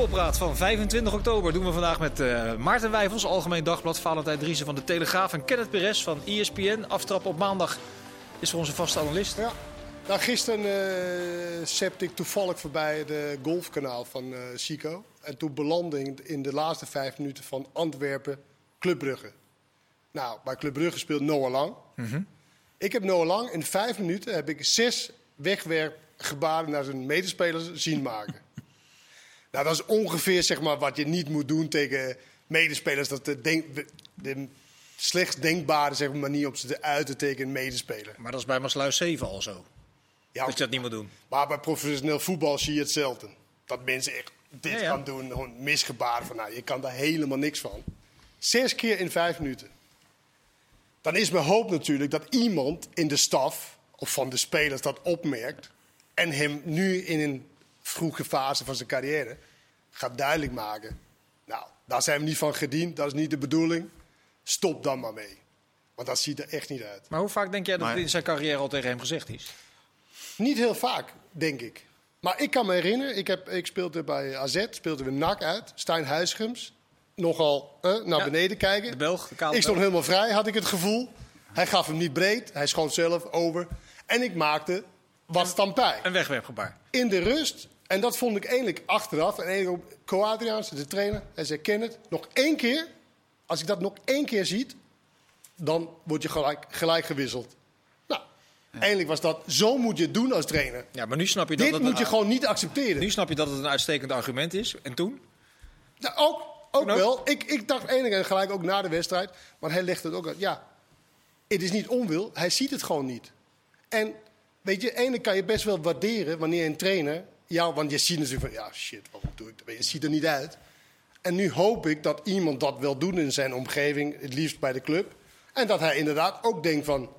voetbalpraat van 25 oktober doen we vandaag met uh, Maarten Wijfels, Algemeen Dagblad, Valentijn Driessen van de Telegraaf en Kenneth Perez van ESPN. Aftrap op maandag is voor onze vaste analist. Ja. Nou, gisteren uh, septe ik toevallig voorbij de golfkanaal van uh, Chico. En toen belandde ik in de laatste vijf minuten van Antwerpen Club Brugge. Nou, bij Club Brugge speelt Noah Lang. Mm -hmm. Ik heb Noah Lang in vijf minuten heb ik zes wegwerpgebaren naar zijn medespelers zien maken. Nou, dat is ongeveer zeg maar, wat je niet moet doen tegen medespelers. Dat de, denk, de slechts denkbare zeg maar, manier om ze te uiten tegen een medespeler. Maar dat is bij Maasluis 7 al zo. Ja, dat je dat niet moet doen. Maar bij professioneel voetbal zie je hetzelfde. Dat mensen echt dit ja, ja. gaan doen, gewoon misgebaren van nou, je kan daar helemaal niks van. Zes keer in vijf minuten. Dan is mijn hoop natuurlijk dat iemand in de staf of van de spelers dat opmerkt en hem nu in een vroege fase van zijn carrière gaat duidelijk maken. Nou, daar zijn we niet van gediend, dat is niet de bedoeling. Stop dan maar mee. Want dat ziet er echt niet uit. Maar hoe vaak denk jij dat maar... in zijn carrière al tegen hem gezegd is? Niet heel vaak, denk ik. Maar ik kan me herinneren, ik, heb, ik speelde bij AZ, speelden we NAC uit. Stijn Huisgems, nogal eh, naar ja, beneden kijken. De Belg, de ik stond helemaal vrij, had ik het gevoel. Hij gaf hem niet breed, hij schoot zelf over. En ik maakte wat stampij. Een wegwerpgebaar. In de rust, en dat vond ik eigenlijk achteraf. En eigenlijk Co-Adriaans, de trainer, hij zei: Ken het, nog één keer. Als ik dat nog één keer zie, dan word je gelijk, gelijk gewisseld. Nou, ja. eindelijk was dat. Zo moet je het doen als trainer. Ja, maar nu snap je dat. Dit dat moet je gewoon niet accepteren. Nu snap je dat het een uitstekend argument is. En toen? Ja, ook, ook wel. Ik, ik dacht enig en gelijk ook na de wedstrijd. Maar hij legt het ook uit. Ja, het is niet onwil. Hij ziet het gewoon niet. En weet je, ene kan je best wel waarderen wanneer een trainer. Ja, want je ziet natuurlijk van ja, shit, waarom doe ik dat? Je ziet er niet uit. En nu hoop ik dat iemand dat wil doen in zijn omgeving, het liefst bij de club. En dat hij inderdaad ook denkt van,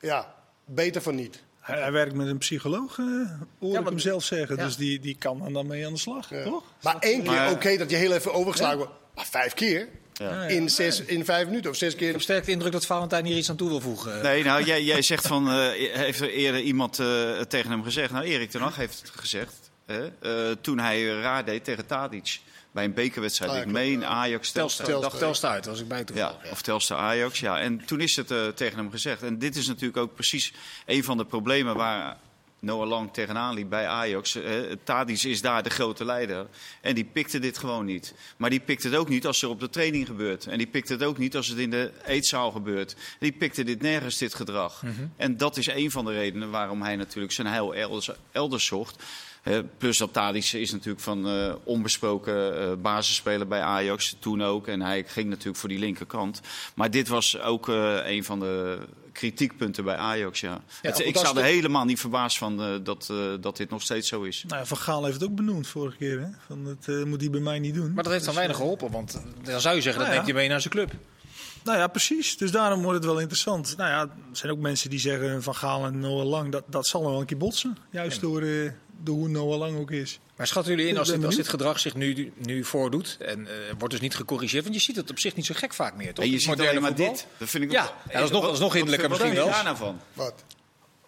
ja, beter van niet. Hij, hij werkt met een psycholoog, uh, hoor ja, ik hem zelf zeggen. Ja. Dus die, die kan dan mee aan de slag, ja. toch? Maar één keer, oké, okay, dat je heel even overgeslagen wordt. Maar vijf keer? Ja. In, zes, in vijf minuten of zes keer. Ik heb sterk de indruk dat Valentijn hier iets aan toe wil voegen. Nee, nou, jij, jij zegt van. Uh, heeft er eerder iemand uh, tegen hem gezegd? Nou, Erik ten Hag heeft het gezegd. Uh, toen hij raar deed tegen Tadic. Bij een bekerwedstrijd. Ah, ik meen Ajax Telstar. Telstar, uit, was ik bij toevallig. Ja, of Telstar Ajax, ja. En toen is het tegen hem gezegd. En dit is natuurlijk ook precies een van de problemen waar Noah Lang tegenaan liep bij Ajax. Uh, Tadic is daar de grote leider. En die pikte dit gewoon niet. Maar die pikt het ook niet als er op de training gebeurt. En die pikt het ook niet als het in de eetzaal gebeurt. Die pikte dit nergens, dit gedrag. Mm -hmm. En dat is een van de redenen waarom hij natuurlijk zijn heil elders, elders zocht. Uh, plus dat Tadic is natuurlijk van uh, onbesproken uh, basisspeler bij Ajax toen ook. En hij ging natuurlijk voor die linkerkant. Maar dit was ook een van de kritiekpunten bij Ajax. Ja. ja het, ik sta er helemaal niet verbaasd van dat, dat dit nog steeds zo is. Nou, van Gaal heeft het ook benoemd vorige keer. Hè? Van, dat moet hij bij mij niet doen. Maar dat heeft dan dus, weinig geholpen. Want dan zou je zeggen, nou dat neemt hij mee naar zijn club. Nou ja, precies. Dus daarom wordt het wel interessant. Nou ja, er zijn ook mensen die zeggen van Gaal en Noah Lang, dat, dat zal wel een keer botsen. Juist ja. door, uh, door hoe Noah Lang ook is. Maar schatten jullie in als dit, als dit gedrag zich nu, nu voordoet en uh, wordt dus niet gecorrigeerd? Want je ziet het op zich niet zo gek vaak meer, toch? En je ziet alleen maar dit. Dat vind ik ja, ja, dat is nog, dat is nog hinderlijker misschien wel. Wat vind je daar nou van? Wat?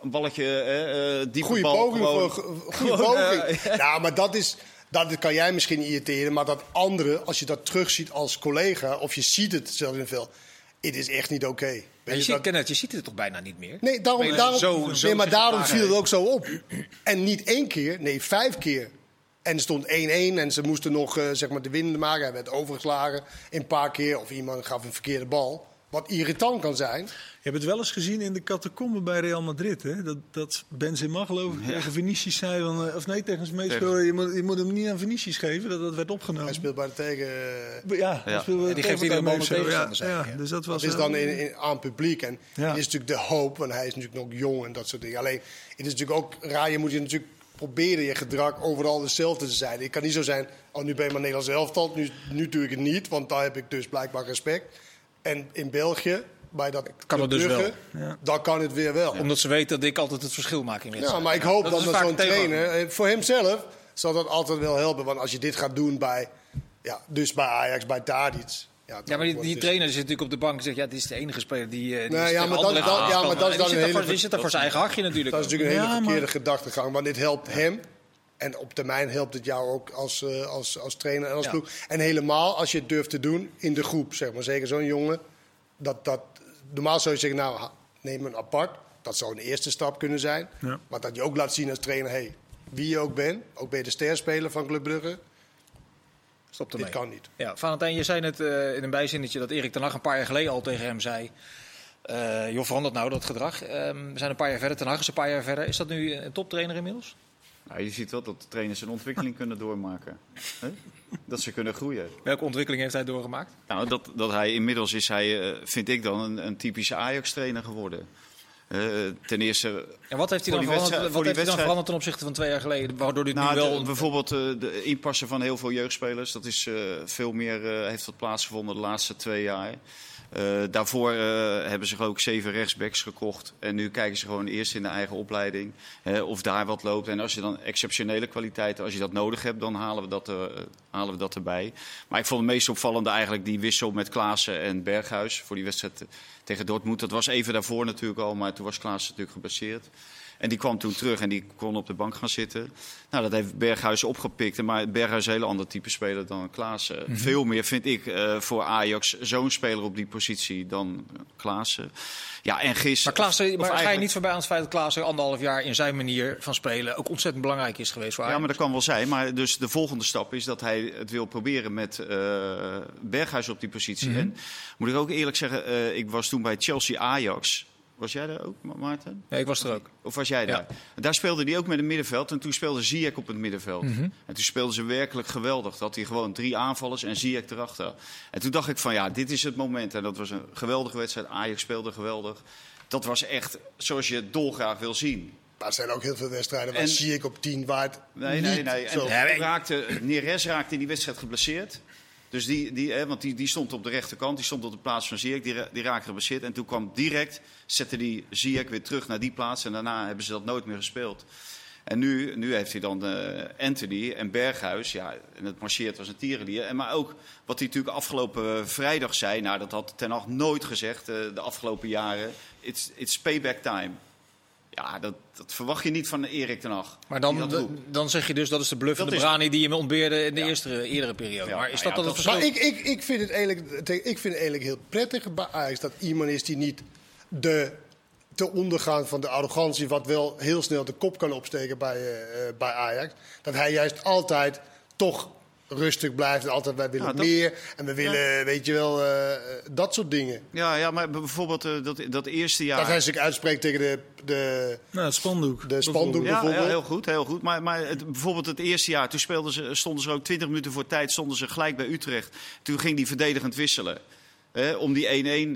Een balletje, uh, diepe goeie bal. Poging gewoon. goeie poging. ja, maar dat is... Dat kan jij misschien irriteren, maar dat anderen, als je dat terugziet als collega, of je ziet het zelfs in veel, het is echt niet oké. Okay. Je, je, ziet, dat... je ziet het toch bijna niet meer? Nee, daarom, daarom, zo, zo nee maar daarom viel het ook zo op. En niet één keer, nee, vijf keer. En er stond 1-1 en ze moesten nog uh, zeg maar de winnende maken. Hij werd overgeslagen een paar keer of iemand gaf een verkeerde bal. Wat irritant kan zijn. Je hebt het wel eens gezien in de catacombe bij Real Madrid. Hè? Dat, dat Benzema geloof ik ja. tegen Vinicius zei... Van, of nee, tegen zijn meespeler... Je moet, je moet hem niet aan Vinicius geven. Dat, dat werd opgenomen. Hij speelt bij de tegen... Ja, ja. ja die geeft iedere een tegenstander. Ja, ja, dus dat was... Dat is dan in, in, aan publiek. En ja. is natuurlijk de hoop, want hij is natuurlijk nog jong en dat soort dingen. Alleen, het is natuurlijk ook raar. Je moet je natuurlijk proberen je gedrag overal hetzelfde te zijn. Het kan niet zo zijn, oh nu ben je maar Nederlands elftal, nu, nu doe ik het niet, want daar heb ik dus blijkbaar respect. En in België, bij dat kan het dus wel. Ja. dan kan het weer wel. Omdat ze weten dat ik altijd het verschil maak in wedstrijden. Ja, maar ik hoop dat, dat met zo'n trainer, eh, voor hemzelf zal dat altijd wel helpen. Want als je dit gaat doen bij, ja, dus bij Ajax, bij Tadic... Ja, ja, maar die, die trainer zit natuurlijk op de bank en zegt: ja, dit is de enige speler die. Die nee, ja, maar ja, maar dat is dan een hele. Die zit daar voor zijn eigen hachje natuurlijk. Dat is natuurlijk een hele verkeerde gedachtegang, want dit helpt hem En op termijn helpt het jou ook als, eh, als, als trainer en als Ja. ploeg. En helemaal als je het durft te doen in de groep, zeg maar. Zeker zo'n jongen. Dat, dat, normaal zou je zeggen, nou, neem hem apart. Dat zou een eerste stap kunnen zijn. Ja. Maar dat je ook laat zien als trainer, hey, wie je ook bent. Ook ben je de sterspeler van Club Brugge. Stop Dit ermee. kan niet. Ja, Valentijn, je zei net eh, in een bijzinnetje dat Erik ten Hag een paar jaar geleden al tegen hem zei... eh joh, verandert nou dat gedrag. Ehm, we zijn een paar jaar verder, ten Hag is een paar jaar verder. Is dat nu een toptrainer inmiddels? Je ziet wel dat de trainers een ontwikkeling kunnen doormaken. Dat ze kunnen groeien. Welke ontwikkeling heeft hij doorgemaakt? Nou, dat, dat hij inmiddels is hij, eh, vind ik dan, een, een typische Ajax-trainer geworden. Eh, ten eerste, En wat heeft hij dan, veranderd, wat heeft hij dan veranderd ten opzichte van twee jaar geleden? Waardoor dit nou, nu wel... de- bijvoorbeeld eh, de inpassen van heel veel jeugdspelers. Dat is veel meer, heeft dat plaatsgevonden de laatste twee jaar. Eh, daarvoor eh, hebben ze ook zeven rechtsbacks gekocht. En nu kijken ze gewoon eerst in de eigen opleiding of daar wat loopt. En als je dan exceptionele kwaliteiten, als je dat nodig hebt, dan halen we dat, eh, halen we dat erbij. Maar ik vond het meest opvallende eigenlijk die wissel met Klaassen en Berghuis voor die wedstrijd tegen Dortmund. Dat was even daarvoor natuurlijk al, maar toen was Klaassen natuurlijk geblesseerd. En die kwam toen terug en die kon op de bank gaan zitten. Nou, dat heeft Berghuis opgepikt. Maar Berghuis is een heel ander type speler dan Klaassen. Veel meer vind ik eh, voor Ajax zo'n speler op die positie dan Klaassen. Ja, en Gis... maar Klaassen, maar ga je niet voorbij aan het feit dat Klaassen anderhalf jaar in zijn manier van spelen ook ontzettend belangrijk is geweest voor Ja, Ajax? maar dat kan wel zijn. Maar dus de volgende stap is dat hij het wil proberen met eh, Berghuis op die positie. Mhm. En moet ik ook eerlijk zeggen, eh, ik was toen bij Chelsea-Ajax. Was jij daar ook, Ma- Maarten? Nee, ik was er ook. Of was jij daar? Daar speelde hij ook met een middenveld. En toen speelde Ziyech op het middenveld. Mhm. En toen speelden ze werkelijk geweldig. Dat had hij gewoon drie aanvallers en Ziyech erachter. En toen dacht ik van ja, dit is het moment. En dat was een geweldige wedstrijd. Ajax speelde geweldig. Dat was echt zoals je het dolgraag wil zien. Maar er zijn ook heel veel wedstrijden waar En- zie ik op 10 waard. Nee, niet nee, nee. En raakte, Neres raakte in die wedstrijd geblesseerd. Dus die, die, hè, want die, die stond op de rechterkant, die stond op de plaats van Ziyech, die, die raakte geblesseerd. En toen kwam direct, zette die Ziyech weer terug naar die plaats. En daarna hebben ze dat nooit meer gespeeld. En nu, nu heeft hij dan eh, Anthony en Berghuis. Ja, en het marcheert als een tierenlier. En maar ook wat hij natuurlijk afgelopen eh, vrijdag zei. Nou, dat had Ten Hag nooit gezegd eh, de afgelopen jaren. It's, it's payback time. Ja, dat, dat verwacht je niet van Erik Ten Hag. Maar dan, dan zeg je dus dat is de bluff van de is- Brani die je me ontbeerde in de Ja. eerste, eerdere periode. Ja, maar is nou dat ja, dan het dat- verschil? Maar ik, ik, ik, vind het eigenlijk, ik vind het eigenlijk heel prettig bij Ajax dat iemand is die niet de te ondergaan van de arrogantie, wat wel heel snel de kop kan opsteken bij, eh, eh, bij Ajax. Dat hij juist altijd toch rustig blijft en altijd wij willen Ja, dat- meer en we willen, weet je wel, eh, eh, dat soort dingen. Ja, ja maar bijvoorbeeld eh, dat, dat eerste jaar. Dat hij zich uitspreekt tegen de, de, Nou, het spandoek. de spandoek bijvoorbeeld. ja, heel goed, heel goed. Maar, maar het, bijvoorbeeld het eerste jaar, toen speelden ze, stonden ze ook 20 minuten voor tijd, stonden ze gelijk bij Utrecht. Toen ging die verdedigend wisselen. Hè, om die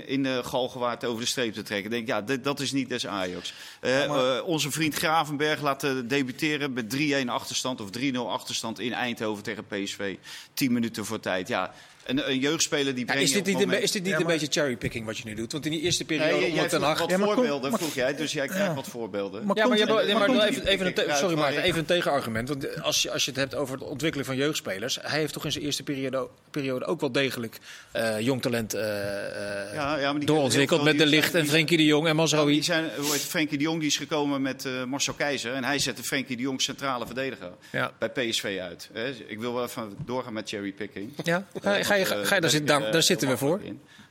1-1 in de Galgenwaard over de streep te trekken. Denk, ja, dit- dat is niet des Ajax. Eh, eh, onze vriend Gravenberg laten debuteren met 3-1 achterstand of 3-0 achterstand in Eindhoven tegen PSV. 10 minuten voor tijd. Ja, een, een jeugdspeler die Ja, is dit niet, het een, is dit niet Ja, een beetje cherrypicking wat je nu doet? Want in die eerste Nee, periode jij onder Ten Hag... wat Ja, maar kom- voorbeelden, maar- vroeg jij. Dus jij krijgt Ja. wat voorbeelden. Maar Ja, maar, je, komt- hebt- nee, maar maar even, even, een, te- sorry maar Maarten, even een tegenargument. Want als je, als je het hebt over de ontwikkeling van jeugdspelers... hij heeft toch in zijn eerste periode, periode ook wel degelijk eh, jong talent eh, eh, Ja, ja, maar die- doorontwikkeld... met De Licht en Frenkie de Jong en Mazraoui. Zijn, hoe heet het, Frenkie de Jong die is gekomen met eh, Marcel Keizer. En hij zette Frenkie de Jong centrale verdediger bij PSV uit. Hè. Ik wil wel even doorgaan met cherrypicking. Ja? Ga, je- ga, je, ga, je- daar, zit, daar, daar zitten we voor.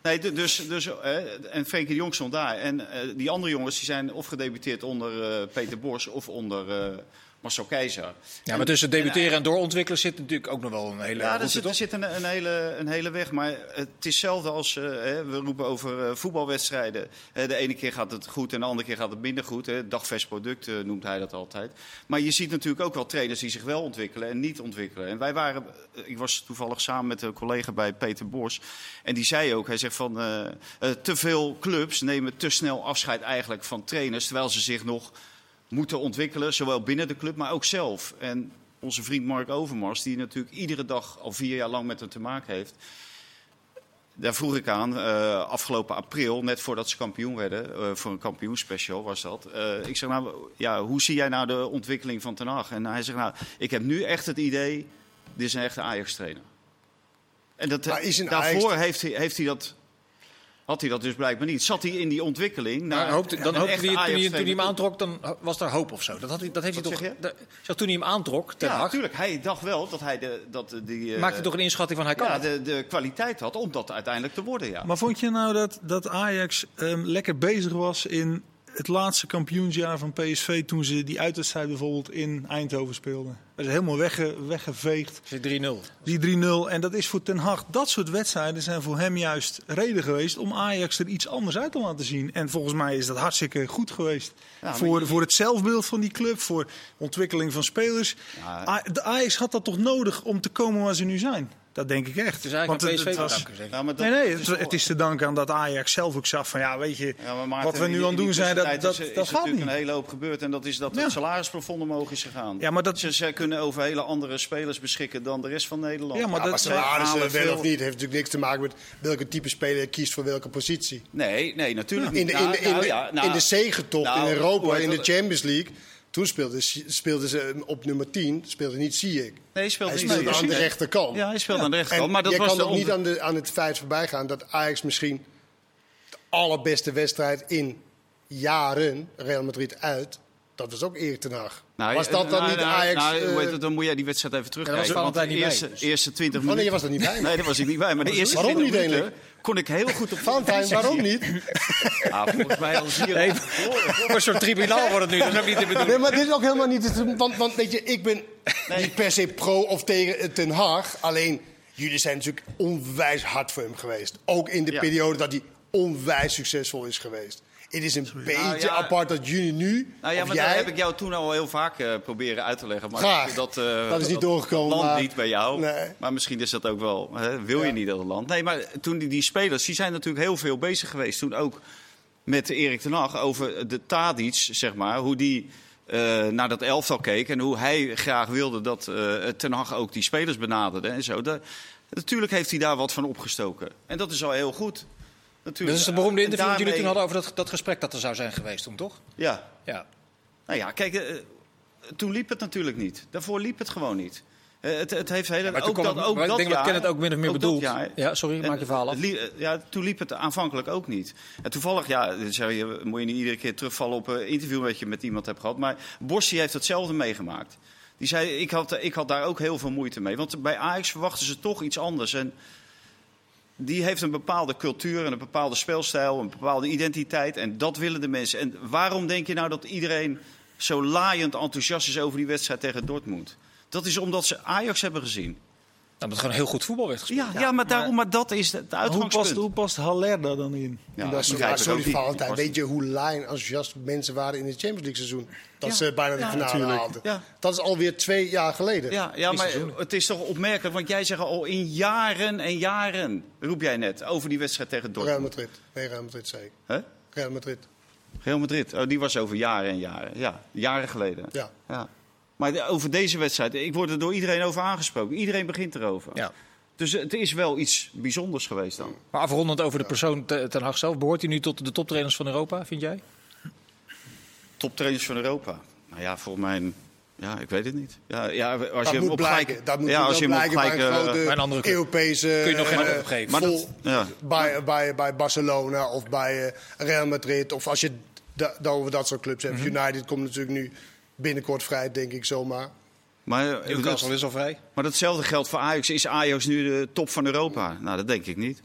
Nee, du- dus, dus, eh, en Frenkie de Jong stond daar. En eh, die andere jongens die zijn of gedebuteerd onder eh, Peter Bos of onder eh, Marcel Keizer. Ja, maar tussen debuteren en doorontwikkelen zit natuurlijk ook nog wel een hele Ja, er zit, er zit een, een, hele, een hele weg. Maar het is hetzelfde als, eh, we roepen over eh, voetbalwedstrijden. Eh, de ene keer gaat het goed en de andere keer gaat het minder goed. Hè. Dagvers product noemt hij dat altijd. Maar je ziet natuurlijk ook wel trainers die zich wel ontwikkelen en niet ontwikkelen. En wij waren, ik was toevallig samen met een collega bij Peter Bos. En die zei ook, hij zegt van, te veel clubs nemen te snel afscheid eigenlijk van trainers. Terwijl ze zich nog moeten ontwikkelen, zowel binnen de club, maar ook zelf. En onze vriend Mark Overmars, die natuurlijk iedere dag al vier jaar lang met hem te maken heeft. Daar vroeg ik aan, eh, afgelopen april, net voordat ze kampioen werden, eh, voor een kampioenspecial was dat. Eh, ik zeg nou, ja, hoe zie jij nou de ontwikkeling van Ten Hag? En hij zegt nou, ik heb nu echt het idee, dit is een echte Ajax-trainer. En dat, Maar is een daarvoor Ajax- heeft, hij, heeft hij dat had hij dat dus blijkbaar niet. Zat hij in die ontwikkeling? Maar naar hoopte, dan hoopte hij, toen, hij, toen hij hem aantrok, dan was er hoop of zo. Dat, had hij, dat heeft hij toch... zeg de- toen hij hem aantrok, ten Ja, natuurlijk. Hij dacht wel dat hij de, dat die, eh, maakte hij toch een inschatting van hij kan ja, de, de kwaliteit had om dat uiteindelijk te worden. Ja. Maar vond je nou dat, dat Ajax ehm, lekker bezig was in het laatste kampioensjaar van PSV toen ze die uitwedstrijd bijvoorbeeld in Eindhoven speelden? Dat is helemaal wegge, weggeveegd. Het 3-0. Die 3-0. En dat is voor Ten Hag, dat soort wedstrijden zijn voor hem juist reden geweest om Ajax er iets anders uit te laten zien. En volgens mij is dat hartstikke goed geweest. Ja, voor, je- voor het zelfbeeld van die club, voor ontwikkeling van spelers. Ja. De Ajax had dat toch nodig om te komen waar ze nu zijn? Dat denk ik echt. Het is eigenlijk Want het- PSV het was-. Ja, maar dat- Nee, het, het is te danken aan dat Ajax zelf ook zag van ja, weet je, Ja, maar Maarten, wat we nu in aan het in doen zijn, dat, dat, is, dat is gaat natuurlijk niet. een hele hoop gebeurd. En dat is dat Ja. het salarisplafond omhoog is gegaan. Ja, maar dat- ze, ze kunnen over hele andere spelers beschikken dan de rest van Nederland. Ja, maar Ja, dat maar salarissen wel of niet heeft natuurlijk niks te maken met welke type speler je kiest voor welke positie. Nee, nee, natuurlijk In de, niet. in de, in Nou, de, ja, nou, in de zegentocht nou, in Europa, in de? Champions League, toen speelden ze, speelden ze op nummer 10, speelde niet Ziyech. Nee, hij speelde Hij niet speelde zo. aan de rechterkant. Ja, hij speelde aan de rechterkant. En Maar dat je was kan ook niet onder- aan, de, aan het feit voorbij gaan dat Ajax misschien de allerbeste wedstrijd in jaren, Real Madrid uit, dat was ook Erik ten Hag. Nou, was dat dan nou, niet nou, Ajax? nou, hoe eh, heet het, dan moet jij die wedstrijd even terugkijken. want de niet bij, eerste, dus. eerste 20 Wanneer minuten... was dat niet bij? Nee, daar was ik niet bij. Maar de eerste Waarom 20 niet minuten kon ik heel goed op Valentijn, waarom niet? Ja, volgens mij al zie je... Nee, voor een soort tribunaal wordt het nu. Dat is ook niet de bedoeling. Nee, maar dit is ook helemaal niet... Want, want weet je, ik ben niet per se pro of tegen eh, Ten Hag. Alleen, jullie zijn natuurlijk onwijs hard voor hem geweest. Ook in de Ja. periode dat hij onwijs succesvol is geweest. Het is een beetje Nou ja. apart dat jullie nu, Nou ja, maar jij... dat heb ik jou toen al heel vaak eh, proberen uit te leggen. Maar Graag. Dat, eh, Dat is niet doorgekomen, Dat land maar- niet bij jou. Nee. Maar misschien is dat ook wel. Hè, wil Ja. je niet dat het land? Nee, maar toen die, die spelers, die zijn natuurlijk heel veel bezig geweest. Toen ook met Erik ten Hag over de Tadic, zeg maar. Hoe die eh, naar dat elftal keek. En hoe hij graag wilde dat ten Hag ook die spelers benaderde en zo. Natuurlijk heeft hij daar wat van opgestoken. En dat is al heel goed. Natuurlijk. Dat is het beroemde interview dat jullie toen daarmee- hadden over dat, dat gesprek dat er zou zijn geweest toen, toch? Ja. Ja. Nou ja, kijk, eh, toen liep het natuurlijk niet. Daarvoor liep het gewoon niet. Eh, het, het heeft hele, toen ook dat, het- ook maar ik dat denk dat jaar, Kenneth ook min of meer dat jaar. Ja, sorry, En maak je verhaal af. het eh, ja, toen liep het aanvankelijk ook niet. En toevallig, ja, zeg je, moet je niet iedere keer terugvallen op een interview wat je met iemand hebt gehad. Maar Borsi heeft hetzelfde meegemaakt. Die zei, ik had, ik had daar ook heel veel moeite mee. Want bij Ajax verwachten ze toch iets anders. En die heeft een bepaalde cultuur en een bepaalde speelstijl, een bepaalde identiteit. En dat willen de mensen. En waarom denk je nou dat iedereen zo laaiend enthousiast is over die wedstrijd tegen Dortmund? Dat is omdat ze Ajax hebben gezien. Dat het gewoon heel goed voetbal werd gespeeld. Ja, ja, maar, daarom, maar dat is het Hoe uitgangspunt. past, hoe past Haller daar dan in? Ja, dat ik sorry niet. Valentijn, Die weet je hoe lijn enthousiast mensen waren in het Champions League seizoen? Dat Ja. ze bijna de Ja, finale natuurlijk. haalden. Ja. Dat is alweer twee jaar geleden. Ja, ja maar het is toch opmerkelijk, want jij zegt al in jaren en jaren, roep jij net, over die wedstrijd tegen Real Dortmund. Madrid. Nee, Real Madrid zeker. Hè? Real Madrid. Real Madrid, oh, die was over jaren en jaren. Ja, jaren geleden. Ja. Ja. Maar over deze wedstrijd, ik word er door iedereen over aangesproken. Iedereen begint erover. Ja. Dus het is wel iets bijzonders geweest dan. Maar afrondend over de persoon Te- Ten Hag zelf. Behoort hij nu tot de toptrainers van Europa, vind jij? Toptrainers van Europa. Nou ja, volgens mij, ja, ik weet het niet. Ja, ja, als Dat je hem moet op blijken. gelijk, Dat moet ja, als je hem blijken bij een eh, grote bij een andere. Europese... Kun je nog geen eh, antwoord op geven. Maar vol- dat- ja. bij, bij, bij Barcelona of bij eh, Real Madrid. Of als je da- over dat soort clubs hebt. Mhm. United komt natuurlijk nu binnenkort vrij, denk ik zomaar. maar, eh, Newcastle dat, is al vrij. maar datzelfde geldt voor Ajax. Is Ajax nu de top van Europa? Nou, dat denk ik niet.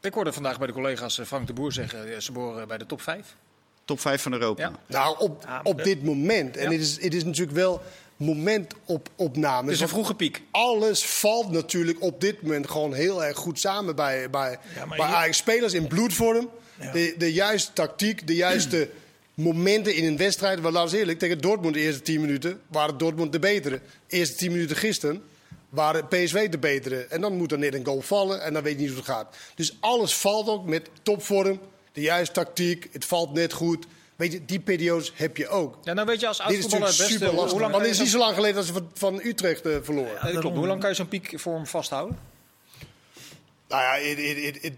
Ik hoorde vandaag bij de collega's eh, Frank de Boer zeggen... eh, ze behoren bij de top 5. Top 5 van Europa. Ja. Nou, op, op dit moment. En Ja. het, is, het is natuurlijk wel momentopname. Het is een vroege piek. Alles valt natuurlijk op dit moment gewoon heel erg goed samen bij, bij, Ja, bij je- Ajax. Spelers in bloedvorm. Ja. De, de juiste tactiek, de juiste momenten in een wedstrijd. Want laten we eerlijk, tegen Dortmund de eerste 10 minuten waren Dortmund de betere. De eerste 10 minuten gisteren waren PSV de betere. En dan moet er net een goal vallen en dan weet je niet hoe het gaat. Dus alles valt ook met topvorm, de juiste tactiek. Het valt net goed. Weet je, die periodes heb je ook. Ja, nou weet je, als oud-voetballer beste... super lastig. Hoe lang Want het is niet zo lang geleden dat ze van, van Utrecht eh, verloren. Dat klopt. Hoe lang kan je zo'n piekvorm vasthouden? Nou ja,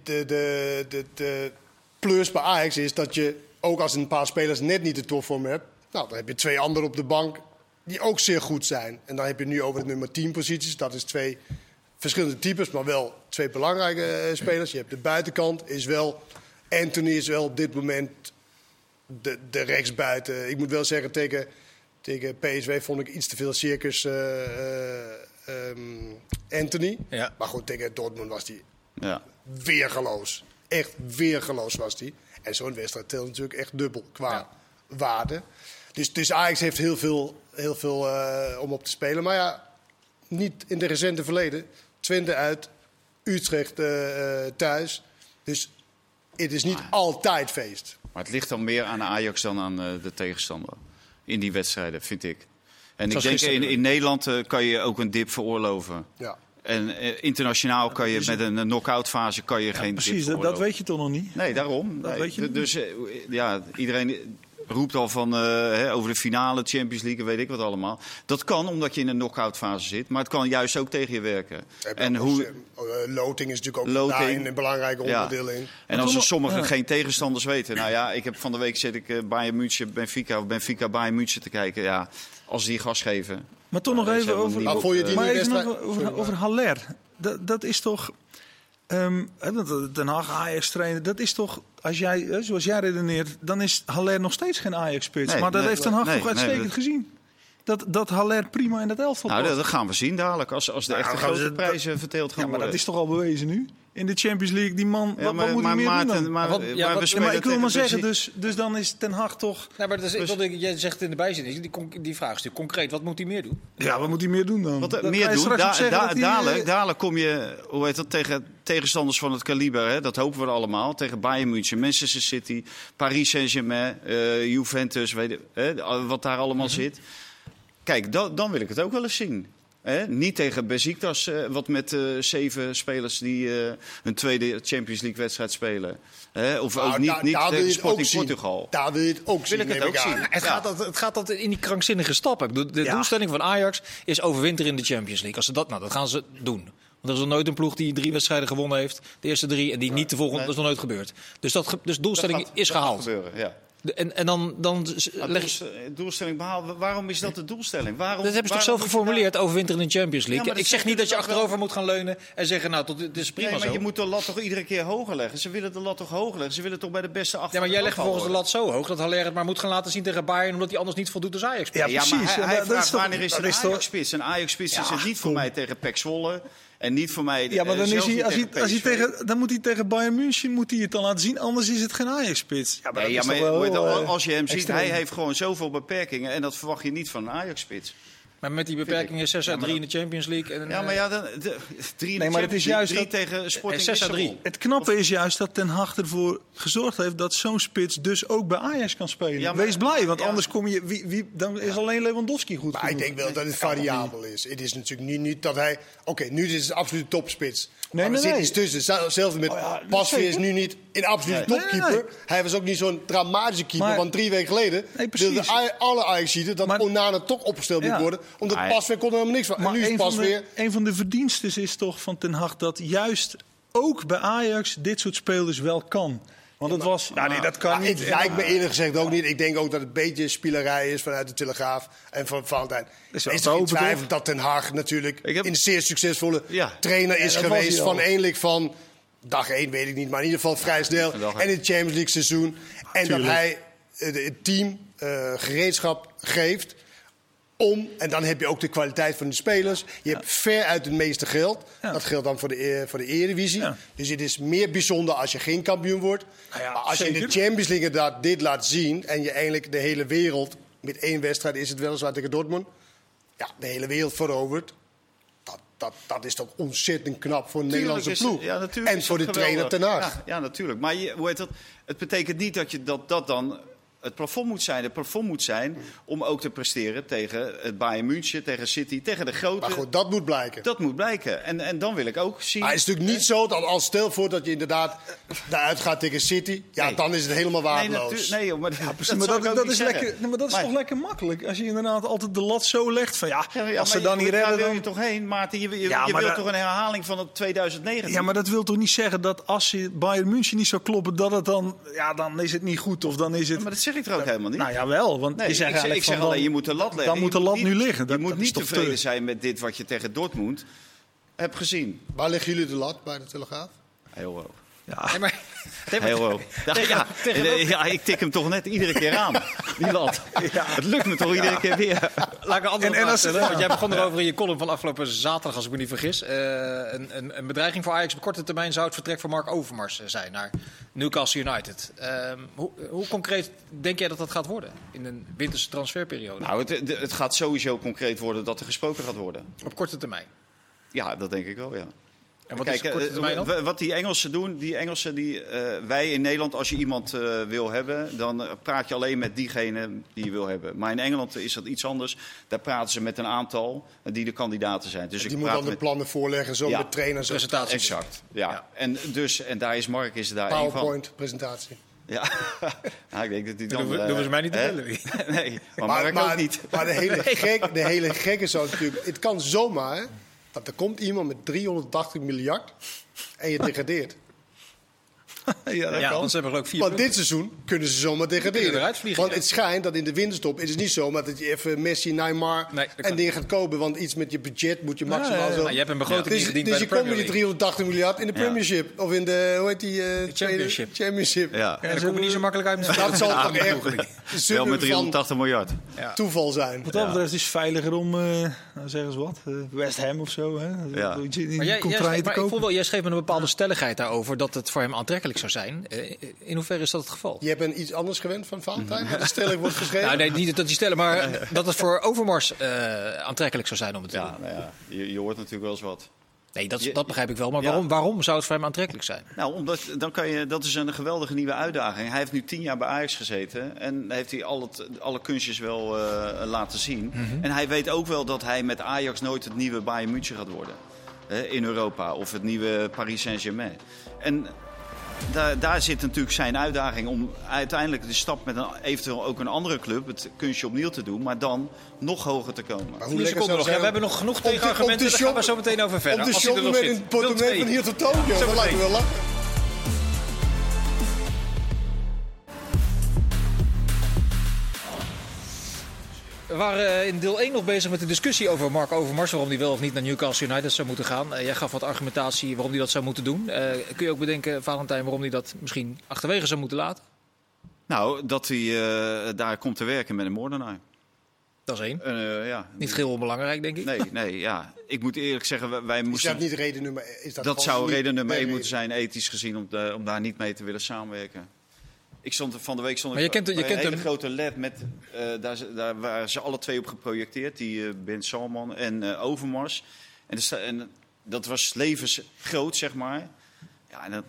de, de, de plus bij Ajax is dat je, ook als een paar spelers net niet de topvorm hebt... Nou, dan heb je twee anderen op de bank die ook zeer goed zijn. En dan heb je nu over de nummer 10 posities. Dat is twee verschillende types, maar wel twee belangrijke eh, spelers. Je hebt de buitenkant, is wel... Anthony is wel op dit moment de, de rechtsbuiten. Ik moet wel zeggen, tegen, tegen PSV vond ik iets te veel circus eh, eh, ehm, Anthony. Ja. Maar goed, tegen Dortmund was hij Ja. weergeloos. Echt weergeloos was hij. En zo'n wedstrijd telt natuurlijk echt dubbel qua Ja. waarde. Dus, dus Ajax heeft heel veel, heel veel eh, om op te spelen. Maar ja, niet in de recente verleden. Twente uit, Utrecht eh, eh, thuis. Dus het is niet altijd feest. Maar het ligt dan meer aan Ajax dan aan de tegenstander. In die wedstrijden, vind ik. En ik denk, in, in Nederland eh, kan je ook een dip veroorloven. Ja. En eh, internationaal kan je met een knock-out fase kan je geen Precies, dat, weet je toch nog niet? Nee, daarom. Dat Nee. weet je niet. Dus eh, ja, iedereen roept al van, eh, hè, over de finale, Champions League, en weet ik wat allemaal. Dat kan omdat je in een knock-out fase zit, maar het kan juist ook tegen je werken. Heb En, hoe, nog, eh, loting is natuurlijk ook Loting. daarin een belangrijk Ja. onderdeel in. en als er sommigen ja. geen tegenstanders weten. Nou ja, ik heb van de week zit ik eh, Bayern München, Benfica of Benfica Bayern München te kijken. Ja, als die gas geven. Maar toch nog even over, over, over Haller. Dat, dat is toch... dat Den Haag Ajax trainen, dat is toch... Als jij, zoals jij redeneert, dan is Haller nog steeds geen Ajax-spits. Nee, maar dat nee, heeft Den Haag nee, toch uitstekend gezien. Dat, dat Haller prima in dat elftal Nou, dat, past. dat gaan we zien dadelijk. Als, als de Nou, echte grote ze- prijzen verteeld gaan Ja, maar dat is toch al bewezen nu? In de Champions League, die man, Ja, wat, maar, wat moet maar, hij meer Maarten, doen dan? maar, Maar wat- maar ja, we wat- Ja, spelen maar ik wil maar zeggen, dus, dus dan is Ten Hag toch... Nee, maar dat is, ik wilde, jij zegt in de bijzin, die, die vraag is natuurlijk concreet. Wat moet hij meer doen? Ja, wat moet hij meer doen dan? Wat er meer doen, da- da- dadelijk, dadelijk kom je hoe heet dat, tegen tegenstanders van het kaliber. Hè? Dat hopen we allemaal. Tegen Bayern München, Manchester City, Paris Saint-Germain, eh, Juventus, weet je, hè? wat daar allemaal Mhm. zit. Kijk, da- dan wil ik het ook wel eens zien. Hè? Niet tegen Besiktas, eh, wat met eh, zeven spelers die eh hun tweede Champions League wedstrijd spelen. Hè? Of ook Nou, niet, niet daar tegen Sporting. Portugal. Daar wil je het ook zien. ik het ook zien. Het, Ja. gaat, altijd, het gaat altijd in die krankzinnige stappen. Ik bedoel, De Ja. doelstelling van Ajax is overwinteren in de Champions League. Als ze dat, nou, dat gaan ze doen. Want er is nog nooit een ploeg die drie wedstrijden gewonnen heeft. De eerste drie en die niet de volgende. Dat is nog nooit gebeurd. Dus, dat, ge- dus doelstelling Dat gaat- is dat gaat gehaald. gebeuren, ja. En, en dan, dan Maar leg, doelst- doelstelling behaald. Waarom is dat de doelstelling? Waarom, dat hebben ze toch daar- geformuleerd, overwinteren in de Champions League. Ja, ik zeg niet dat je achterover moet gaan leunen en zeggen, nou, tot, dit is prima Nee, maar zo. je moet de lat toch iedere keer hoger leggen. Ze willen de lat toch hoger leggen. Ze willen toch bij de beste achter. Ja, maar jij legt vervolgens de lat zo hoog dat Haller het maar moet gaan laten zien tegen Bayern, omdat hij anders niet voldoet als Ajax. Ja, Ja, maar precies. hij, hij dat is vraagt toch- wanneer is een Ajax-spits? Een Ajax-spits is het niet voor mij tegen Pek Zwolle. En niet voor mij Ja, maar eh, dan, is hij, als hij, als hij tegen, dan moet hij tegen Bayern München moet hij het dan laten zien. Anders is het geen Ajax-spits. Ja, Nee, maar wel, eh, als je hem ziet, hij heeft gewoon zoveel beperkingen. En dat verwacht je niet van een Ajax-spits. Maar met die beperkingen 6 uit 3 in de Champions League. En, Ja, maar ja, dan, de, drie in de Nee, maar het is juist League, drie dat- tegen Sporting Eh, à drie. Lissabon. Het knappe is juist dat Ten Hag ervoor gezorgd heeft dat zo'n spits dus ook bij Ajax kan spelen. Ja, maar- Wees blij, want ja. anders kom je, wie, wie, dan is alleen Lewandowski goed Maar ik denk wel dat het variabel is. Het is natuurlijk niet, niet dat hij... Oké, nu is het een absolute topspits. Nee, maar er nee, zit nee. tussen. Zel- Zelfs met Oh Pasveer is nu niet een absolute topkeeper. Hij was ook niet zo'n dramatische keeper. Want drie weken geleden wilden alle Ajaxiden dat Onana toch opgesteld moet worden. Omdat Maar- Pasveer kon er helemaal niks van. Maar en nu is een van, Pasveer... de, een van de verdienstes is toch van Ten Hag dat juist ook bij Ajax dit soort spelers wel kan. Want het was... Ja, nee, dat kan Ja, niet. het lijkt me eerlijk gezegd ook niet. Ik denk ook dat het een beetje spielerij is vanuit de Telegraaf en van Valentijn. Is Er is hopen, twijfel dat Ten Hag natuurlijk Ik heb- een zeer succesvolle Ja. trainer is geweest. Van eindelijk van dag 1 weet ik niet, maar in ieder geval vrij snel. En één. in het Champions League seizoen. En dat hij het team eh, gereedschap geeft om, en dan heb je ook de kwaliteit van de spelers. Je hebt ver uit het meeste geld. Ja. Dat geldt dan voor de, eh, voor de Eredivisie. Ja. Dus het is meer bijzonder als je geen kampioen wordt. Nou ja, maar als je in de Champions League inderdaad dit laat zien... en je eigenlijk de hele wereld... met één wedstrijd is het weliswaar tegen Dortmund... ja, de hele wereld verovert... Dat, dat, dat is toch ontzettend knap voor een Nederlandse is- ploeg. en voor de dat trainer ten geweldig. Ja, ja, natuurlijk. Maar je, hoe heet dat? het betekent niet dat je dat, dat dan het plafond moet zijn. Het plafond moet zijn om ook te presteren tegen het Bayern München, tegen City, tegen de grote. Maar goed, dat moet blijken. Dat moet blijken. En, en dan wil ik ook zien. Maar het is natuurlijk niet zo dat als stel voor dat je inderdaad daaruit gaat tegen City... ja, Nee. dan is het helemaal nee, waardeloos. nee, joh, maar, dat, maar dat, dat niet is, lekker, nee, maar dat is Maar- toch lekker makkelijk. Als je inderdaad altijd de lat zo legt van ja, Ja, ja, als ze dan niet daar redden wil dan... je toch heen, Maarten? Je, je, Ja, je maar wilt dat- toch een herhaling van het 2019? Ja, maar dat wil toch niet zeggen dat als je Bayern München niet zou kloppen, dat het dan, ja, dan is het niet goed of dan is het. Maar dat zeg ik er ook helemaal niet. Nou ja, wel, want Nee, je ik zegt zeg, ik eigenlijk zeg van alleen, dan- je moet de lat leggen. Dan moet de Je lat niet- nu liggen. Dat, je moet niet tevreden te- zijn met dit wat je tegen Dortmund... heb gezien. Waar leggen jullie de lat bij de Telegraaf? Heel hoog. Ja, Nee, maar, Heel hoog. Ja, ja, ja, ik tik hem toch net iedere keer aan. Die lat. Het lukt me toch iedere keer weer. Laat ik een andere En- vraag stellen. Want jij begon erover in je column van afgelopen zaterdag, als ik me niet vergis. Eh, een, een, een bedreiging voor Ajax op korte termijn zou het vertrek van Mark Overmars eh, zijn naar Newcastle United. Ehm, hoe, hoe concreet denk jij dat dat gaat worden in een winterse transferperiode? Nou, het- het gaat sowieso concreet worden dat er gesproken gaat worden. op korte termijn. Ja, dat denk ik wel, ja. En wat Kijk, is eh, wat die Engelsen doen, die Engelsen die eh, wij in Nederland, als je iemand eh, wil hebben, dan praat je alleen met diegene die je wil hebben. Maar in Engeland is dat iets anders. Daar praten ze met een aantal die de kandidaten zijn. Dus Die ik moet praat dan de plannen voorleggen, zo Ja. met trainers. zo. Presentatie. Exact, ja. Ja. En, dus, en daar is Mark is daar één van. PowerPoint-presentatie. Ja. nou, ik denk dat hij dan... Doen we, eh, doen we ze mij niet te wie? nee, maar, Mark ook niet. Maar de hele, gek, de hele gekke zou natuurlijk... Het kan zomaar, hè, dat er komt iemand met 380 miljard en je degradeert. ja, dat Ja, kan. want ze hebben er ook vier Want punten. dit seizoen kunnen ze zomaar degraderen. want ja. het schijnt dat in de winterstop is het niet zo maar dat je even Messi, Neymar Nee, en dingen gaat kopen. Want iets met je budget moet je maximaal ja, ja. zo... Maar je hebt een begroting dus ingediend dus bij je komt met League. 380 miljard in de Premiership. Of in de, hoe heet die? eh, Championship. Championship. Ja. Ja, daar kom je niet zo makkelijk uit. met- Dat zal toch echt Wel met van 380 miljard. Ja. toeval zijn. Wat dat betreft is het veiliger om, eh nou zeggen ze wat, eh, West Ham of zo. Hè? Ja. In Maar jij, jij, schreef- te maar ik voel wel, jij schreef met een bepaalde stelligheid daarover dat het voor hem aantrekkelijk zou zijn. Eh, In hoeverre is dat het geval? Je bent iets anders gewend van Valentijn? Dat de stelling wordt geschreven? Nou, nee, niet dat die stellen, maar dat het voor Overmars eh, aantrekkelijk zou zijn om het te Ja, doen. nou ja, je, je hoort natuurlijk wel eens wat. Nee, dat, dat begrijp ik wel. Maar Ja. waarom, waarom zou het voor hem aantrekkelijk zijn? Nou, omdat dan kan je, dat is een geweldige nieuwe uitdaging. Hij heeft nu tien jaar bij Ajax gezeten en heeft hij al het, alle kunstjes wel eh, laten zien. En hij weet ook wel dat hij met Ajax nooit het nieuwe Bayern München gaat worden in Europa of het nieuwe Paris Saint-Germain. En daar, daar zit natuurlijk zijn uitdaging om uiteindelijk de stap met een, eventueel ook een andere club, het kunstje opnieuw te doen, maar dan nog hoger te komen. Maar Vier lekker zou nog. Ja, we hebben nog genoeg tegenargumenten. te Daar gaan we zo meteen over verder. Er shoppen nog met een portemonnee van hier tot Tokio. Dat lijkt me wel lachen. We waren eh, in deel 1 nog bezig met de discussie over Mark Overmars. Waarom hij wel of niet naar Newcastle United zou moeten gaan. Eh, jij gaf wat argumentatie waarom hij dat zou moeten doen. Eh, kun je ook bedenken, Valentijn, waarom hij dat misschien achterwege zou moeten laten? Nou, dat hij eh, daar komt te werken met een moordenaar. Dat is één. Eh, ja. Niet heel onbelangrijk, denk ik. Nee, nee, ja. Ik moet eerlijk zeggen, wij- wij Is moesten... dat niet reden nummer is dat Dat zou reden nummer één moeten zijn, ethisch gezien, om, de- om daar niet mee te willen samenwerken. Ik stond van de week stond Maar je kent- je bij kent een hele hem- grote lab met eh, daar, daar waren ze alle twee op geprojecteerd, die eh, Ben Salman en eh, Overmars. En, en dat was levensgroot, zeg maar. Ja, en dan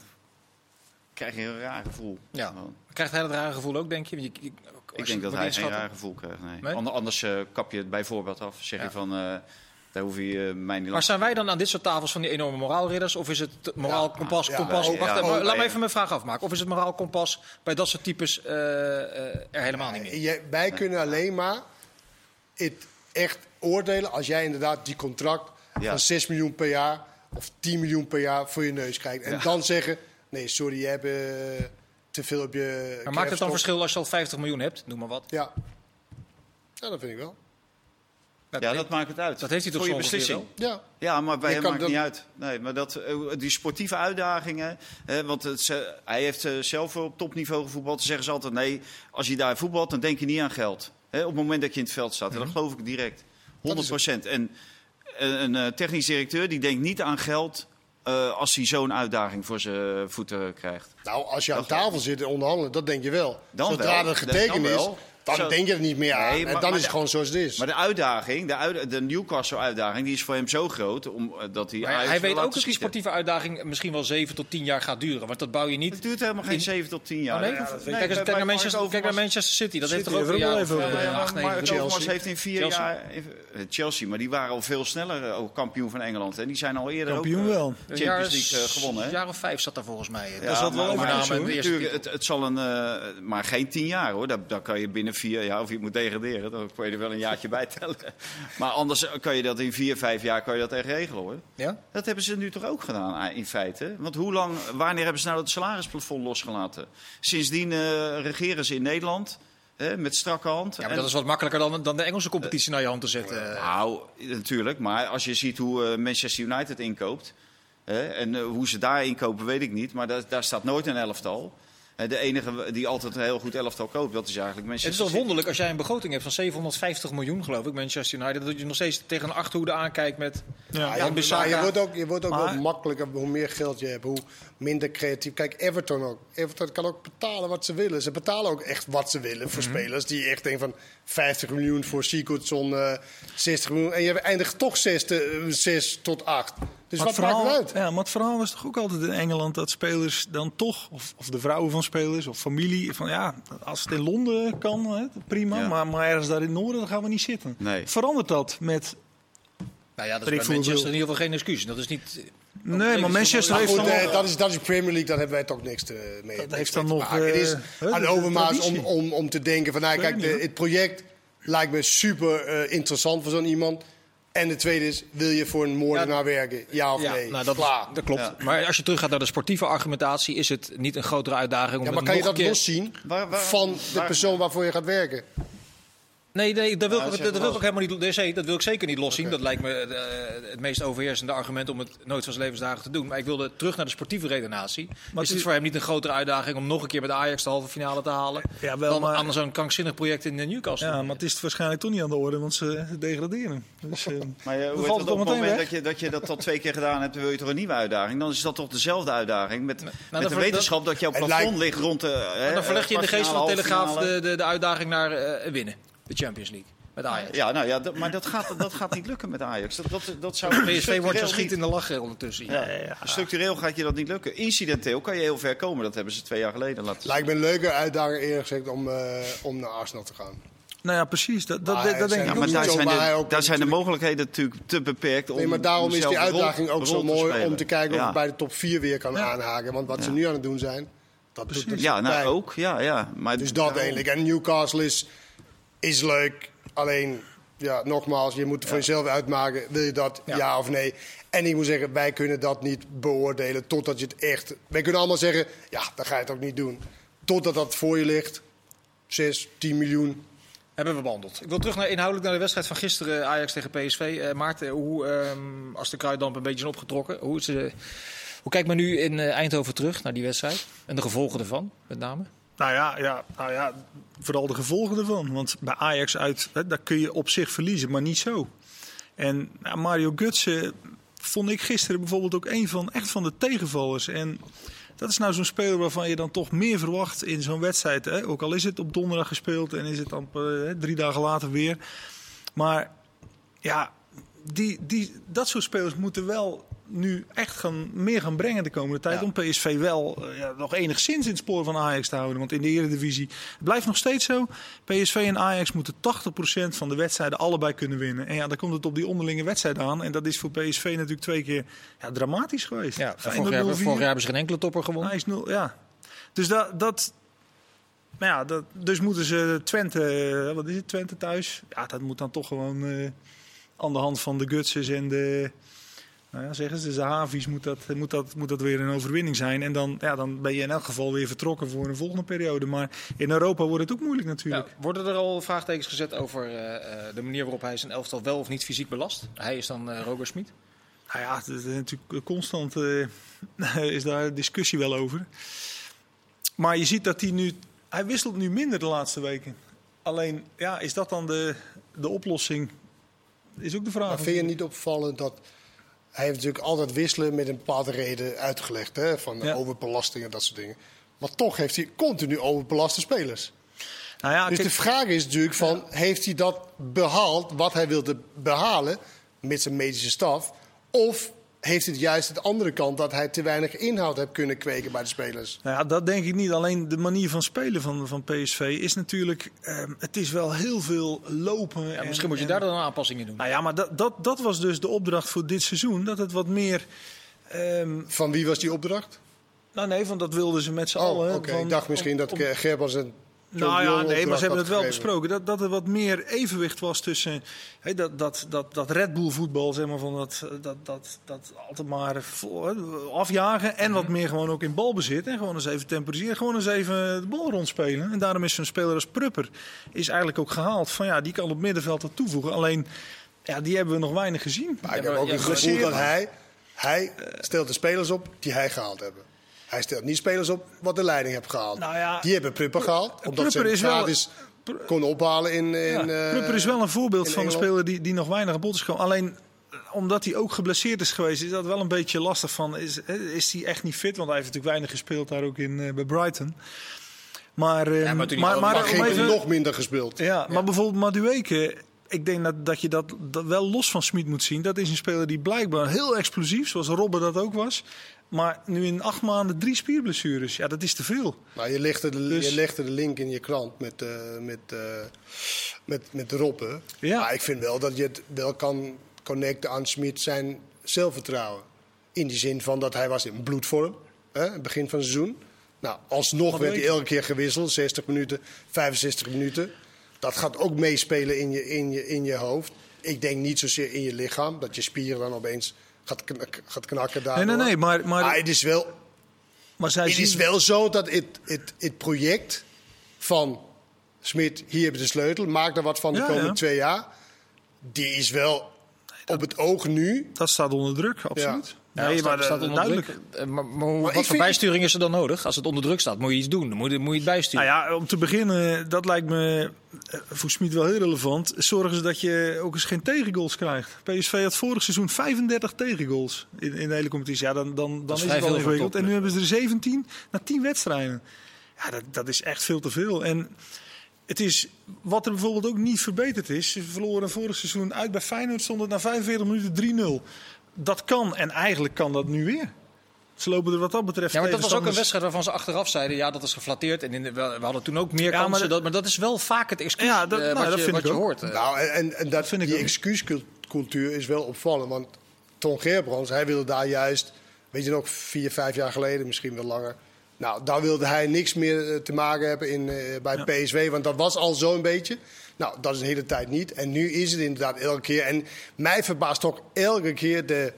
krijg je een raar gevoel. Ja. Gewoon. Krijgt hij dat rare gevoel ook, denk je? Ik denk dat hij geen raar gevoel krijgt. Nee. Nee? Ander- Anders kap je het bijvoorbeeld af. Zeg Ja. je van, daar hoef je eh, mij niet Maar zijn wij dan aan dit soort tafels van die enorme moraalridders? Of is het moraal kompas? ja, kompas ja, wacht, ja. laat me even mijn vraag afmaken. Of is het moraal kompas bij dat soort types eh, eh, er helemaal niet meer? Je- wij kunnen alleen maar het echt oordelen als jij inderdaad die contract Ja. van 6 miljoen per jaar of 10 miljoen per jaar voor je neus krijgt. En dan zeggen, nee sorry, je hebt te veel op je... Maar maakt het dan verschil als je al 50 miljoen hebt? Noem maar wat. Ja. ja, dat vind ik wel. Ja, dat maakt het uit. dat heeft hij toch Voor je beslissing. Ja. Ja, maar bij Je hem maakt het niet uit. Nee, maar dat, eh, die sportieve uitdagingen. Hè, want het, hij heeft eh, zelf op topniveau gevoetbald. Dan zeggen ze altijd: nee, als je daar voetbalt, dan denk je niet aan geld. Hè, op het moment dat je in het veld staat. En dat geloof ik direct. 100 procent. En eh, een eh, technisch directeur die denkt niet aan geld. eh, als hij zo'n uitdaging voor zijn voeten krijgt. Nou, als je aan tafel zit en onderhandelen, dat denk je wel. Dan Zodra wel. er Dan getekend is, wel. Dan Zo- denk je er niet meer aan. Nee, en maar- dan maar is het gewoon zoals het is. Maar de uitdaging, de, uit, de Newcastle-uitdaging, die is voor hem zo groot. Om, eh, dat hij, hij weet ook dat die sportieve uitdaging misschien wel 7 tot 10 jaar gaat duren. Want dat bouw je niet. Het duurt helemaal geen In- 7 tot 10 jaar. Oh, nee? Ja, dat kijk, naar Manchester, kijk naar Manchester City. Dat City heeft toch ook heeft een er jaar ook wel even over Chelsea. Heeft in vier jaar... eh, Chelsea, maar die waren al veel sneller eh, ook kampioen van Engeland. En die zijn al eerder Kampioen ook, wel. Champions League gewonnen. Hè? Een jaar of vijf zat daar volgens mij. Ja, dat zat wel maar- en titel. het, zal een, maar geen tien jaar hoor. Dat, dat kan je binnen vier jaar, of je moet degraderen, dan kan je er wel een jaartje bij tellen. Maar anders kan je dat in vier, vijf jaar kan je dat echt regelen hoor. Ja? Dat hebben ze nu toch ook gedaan ah, in feite. Want hoe lang, wanneer hebben ze nou het salarisplafond losgelaten? Sindsdien eh, regeren ze in Nederland hè, met strakke hand. Ja, maar En- dat is wat makkelijker dan, dan de Engelse competitie naar je hand te zetten. Nou, natuurlijk. Maar als je ziet hoe eh, Manchester United inkoopt. Hè, en eh, hoe ze daar inkopen, weet ik niet. Maar daar, daar staat nooit een elftal. Eh, de enige die altijd een heel goed elftal koopt, dat is eigenlijk Het is Manchester City. wonderlijk als jij een begroting hebt van 750 miljoen, geloof ik, Manchester United, dat je nog steeds tegen een achterhoede aankijkt met Ja, Ja, maar je wordt ook, je wordt ook Maar- wel makkelijker hoe meer geld je hebt, hoe minder creatief. Kijk, Everton ook. Everton kan ook betalen wat ze willen. Ze betalen ook echt wat ze willen voor spelers die echt denken van 50 miljoen voor Sigurdsson, eh 60 miljoen. En je eindigt toch 6, te- eh, 6 tot 8. Dus Maar wat het maakt verhaal, het uit? Ja, maar het verhaal was toch ook altijd in Engeland dat spelers dan toch, of, of de vrouwen van spelers of familie, van ja, als het in Londen kan, hè, prima, Ja. maar, maar ergens daar in het noorden dan gaan we niet zitten. Nee. Verandert dat met. Nou ja, dat is bij. Manchester in ieder geval geen excuus. Dat is niet. Nee, maar Manchester Maar heeft dan eh, nog. dat, is, dat is Premier League, daar hebben wij toch niks te, mee. Dat niks heeft dan te nog, maken. Het is eh, hè, aan overmaat om, om, om te denken van, nou, kijk, de, niet, het project lijkt me super eh, interessant voor zo'n iemand. En de tweede is, wil je voor een moordenaar werken? Ja of Ja, nee? nou, dat, Klaar. dat klopt. Ja. Maar als je teruggaat naar de sportieve argumentatie, is het niet een grotere uitdaging om Ja, maar het kan je dat loszien Waar- waar- van de persoon waarvoor je gaat werken? Nee, nee dat, wil, Ja, ik- dat dat, is dat wil ik wel- ook helemaal niet. Nee, dat wil ik zeker niet loszien. Dat lijkt me eh, het meest overheersende argument om het nooit van zijn levensdagen te doen. Maar ik wilde terug naar de sportieve redenatie. Maar is het- voor hem niet een grotere uitdaging om nog een keer met de Ajax de halve finale te halen? Ja, wel, dan maar- aan zo'n krankzinnig project in de Newcastle. Ja, maar het is waarschijnlijk toch niet aan de orde, want ze degraderen. Dus, eh, Maar je, hoe valt het op het moment weg. dat je, dat je dat al twee keer gedaan hebt, dan wil je toch een nieuwe uitdaging? Dan is dat toch dezelfde uitdaging. Met, met de ver- wetenschap dat jouw Het plafond lijkt- ligt rond de. dan verleg je in de geest van Telegraaf de, de, de uitdaging naar eh, winnen. De Champions League. Met Ajax. Ja, nou ja, dat, maar dat gaat, dat gaat niet lukken met Ajax. Dat, dat, dat zou PSV wordt structureel zo schiet niet- in de lach ondertussen. Ja, Structureel gaat je dat niet lukken. Incidenteel kan je heel ver komen. Dat hebben ze twee jaar geleden laten zien. Lijkt me een leuke uitdaging eerlijk gezegd om, eh, om naar Arsenal te gaan. Nou ja, precies. Dat, dat, Maar dat, het denk zijn ik Ja, ook. maar daar Zo, zijn, de, daar zijn de mogelijkheden natuurlijk te beperkt. Om, Nee, maar daarom om is die rol- uitdaging ook zo mooi om te kijken of Ja. het bij de top 4 weer kan aanhaken. Want wat ze nu aan het doen zijn, dat doet er Ja, nou bij. ook. Ja, ja. Maar Dus dat eigenlijk. En Newcastle is, is leuk. Alleen, ja, nogmaals, je moet er voor jezelf uitmaken. Wil je dat, ja. Ja. of nee? En ik moet zeggen, wij kunnen dat niet beoordelen totdat je het echt... Wij kunnen allemaal zeggen, ja, dan ga je het ook niet doen. Totdat dat voor je ligt. 6, 10 miljoen. Hebben we behandeld. Ik wil terug naar, inhoudelijk naar de wedstrijd van gisteren, Ajax tegen PSV. Eh, Maarten, hoe, ehm, als de kruiddamp een beetje is opgetrokken, hoe, is, eh, hoe kijkt men nu in eh, Eindhoven terug naar die wedstrijd? En de gevolgen ervan, met name? Nou ja, ja, nou ja, vooral de gevolgen ervan. Want bij Ajax uit, hè, daar kun je op zich verliezen, maar niet zo. En nou, Mario Gutsen vond ik gisteren bijvoorbeeld ook een van, echt van de tegenvallers. En dat is nou zo'n speler waarvan je dan toch meer verwacht in zo'n wedstrijd. Hè? Ook al is het op donderdag gespeeld en is het dan eh, drie dagen later weer. Maar ja, die, die, dat soort spelers moeten wel nu echt gaan, meer gaan brengen de komende tijd. Ja. Om PSV wel eh, ja, nog enigszins in het spoor van Ajax te houden. Want in de Eredivisie het blijft nog steeds zo. PSV en Ajax moeten 80% van de wedstrijden allebei kunnen winnen. En ja, dan komt het op die onderlinge wedstrijd aan. En dat is voor PSV natuurlijk twee keer ja, dramatisch geweest. Ja, vorig, jaar, 0-4. vorig jaar hebben ze geen enkele topper gewonnen. Ajax 0, ja. Dus dat... dat maar ja, dat, dus moeten ze Twente, eh, wat is het, Twente thuis? Ja, dat moet dan toch gewoon eh, aan de hand van de Gutses en de, nou ja, zeggen ze, de Havies moet dat, moet, dat, moet dat weer een overwinning zijn. En dan, ja, dan ben je in elk geval weer vertrokken voor een volgende periode. Maar in Europa wordt het ook moeilijk natuurlijk. Ja, worden er al vraagtekens gezet over eh, eh, de manier waarop hij zijn elftal wel of niet fysiek belast? Hij is dan eh Roger Smit. Nou ja, het is natuurlijk constant eh, is daar discussie wel over. Maar je ziet dat hij nu, hij wisselt nu minder de laatste weken. Alleen, ja, is dat dan de, de oplossing? Is ook de vraag. Maar vind je niet opvallend dat... Hij heeft natuurlijk altijd wisselen met een bepaalde reden uitgelegd. Hè, van Ja. overbelasting en dat soort dingen. Maar toch heeft hij continu overbelaste spelers. Nou ja, Dus kijk, de vraag is natuurlijk van, heeft hij dat behaald wat hij wilde behalen met zijn medische staf? Of heeft het juist de andere kant dat hij te weinig inhoud heeft kunnen kweken bij de spelers? Nou ja, dat denk ik niet. Alleen de manier van spelen van, van PSV is natuurlijk... ehm, het is wel heel veel lopen. Ja, en- misschien moet je en- daar dan een aanpassing in doen. Nou ja, maar dat, dat, dat was dus de opdracht voor dit seizoen. Dat het wat meer... ehm, Van wie was die opdracht? nou nee, van dat wilden ze met z'n Oh, allen. oké. Ik dacht misschien om- dat om- Gerbers een Nou ja, nee, maar ze hebben het wel gegeven. besproken. Dat, dat er wat meer evenwicht was tussen dat, dat, dat, dat Red Bull voetbal, zeg maar, van dat, dat, dat, dat altijd maar hè, afjagen. En wat meer gewoon ook in balbezit. En gewoon eens even temporiseren. Gewoon eens even de bal rondspelen. En daarom is zo'n speler als Prupper is eigenlijk ook gehaald. Van ja, die kan op middenveld wat toevoegen. Alleen, ja, die hebben we nog weinig gezien. Maar ik heb ook het gevoel dat hij, hij stelt de spelers op die hij gehaald hebben. Hij stelt niet spelers op wat de leiding heeft gehaald. Nou ja, die hebben Prupper gehaald, omdat Prupper ze is wel- kon ophalen in, in Ja, eh, Prupper is wel een voorbeeld van een speler die, die nog weinig aan bod is gekomen. Alleen eh, omdat hij ook geblesseerd is geweest, is dat wel een beetje lastig. Van, is, eh, is hij echt niet fit? Want hij heeft natuurlijk weinig gespeeld daar ook in, bij Brighton. Maar, eh, maar even- nog minder gespeeld. ja, maar bijvoorbeeld Madueke. Ik denk dat, dat je dat, dat wel los van Smit moet zien. Dat is een speler die blijkbaar heel explosief, zoals Robben dat ook was. Maar nu in acht maanden drie spierblessures. Ja, dat is te veel. Maar je legde, de, Dus- je legde de link in je krant met, eh met, met, met Roppe. Ja. Maar ik vind wel dat je het wel kan connecten aan Smit zijn zelfvertrouwen. In die zin van dat hij was in bloedvorm, hè, begin van het seizoen. Nou, alsnog Wat werd hij elke keer gewisseld, 60 minuten, 65 minuten. Dat gaat ook meespelen in je, in, je, in je hoofd. Ik denk niet zozeer in je lichaam, dat je spieren dan opeens gaat, knak- gaat knakken Nee, daardoor. nee, nee. Maar, maar, Maar het is wel maar zij het zien... is wel zo dat het, het, het project van Smit, hier heb je de sleutel, maak er wat van de Ja, komende ja. twee jaar. Die is wel op het oog nu. Dat staat onder druk, absoluut. Ja, nee, staat- maar staat duidelijk. druk. Eh, Maar, wat voor bijsturing is er dan nodig? Als het onder druk staat, moet je iets doen. Dan moet je, moet je het bijsturen. Nou ja, om te beginnen, dat lijkt me eh, voor Smit wel heel relevant. Zorgen ze dat je ook eens geen tegengoals krijgt. PSV had vorig seizoen 35 tegengoals in, in de hele competitie. Ja, dan, dan, dan is is, het wel ingewikkeld. En nu hebben ze er 17 na 10 wedstrijden. Ja, dat, dat is echt veel te veel. En het is, wat er bijvoorbeeld ook niet verbeterd is. Ze verloren vorig seizoen uit bij Feyenoord, stond het na 45 minuten 3-0. Dat kan en eigenlijk kan dat nu weer. Ze lopen er wat dat betreft Ja, maar dat was ook een wedstrijd waarvan ze achteraf zeiden... ja, dat is geflatteerd. En in de, we hadden toen ook meer Ja, maar kansen. dat- dat, maar dat is wel vaak het excuus Ja, dat- eh, nou, wat, dat je, vind wat ik je hoort. eh. Nou, en, en, en dat, vind ik die excuuscultuur is wel opvallend. Want Ton Gerbrands, hij wilde daar juist, weet je nog, vier, vijf jaar geleden, misschien wel langer. Nou, daar wilde hij niks meer eh, te maken hebben in, eh, bij PSV, want dat was al zo'n beetje. Nou, dat is de hele tijd niet. En nu is het inderdaad elke keer. En mij verbaast ook elke keer de,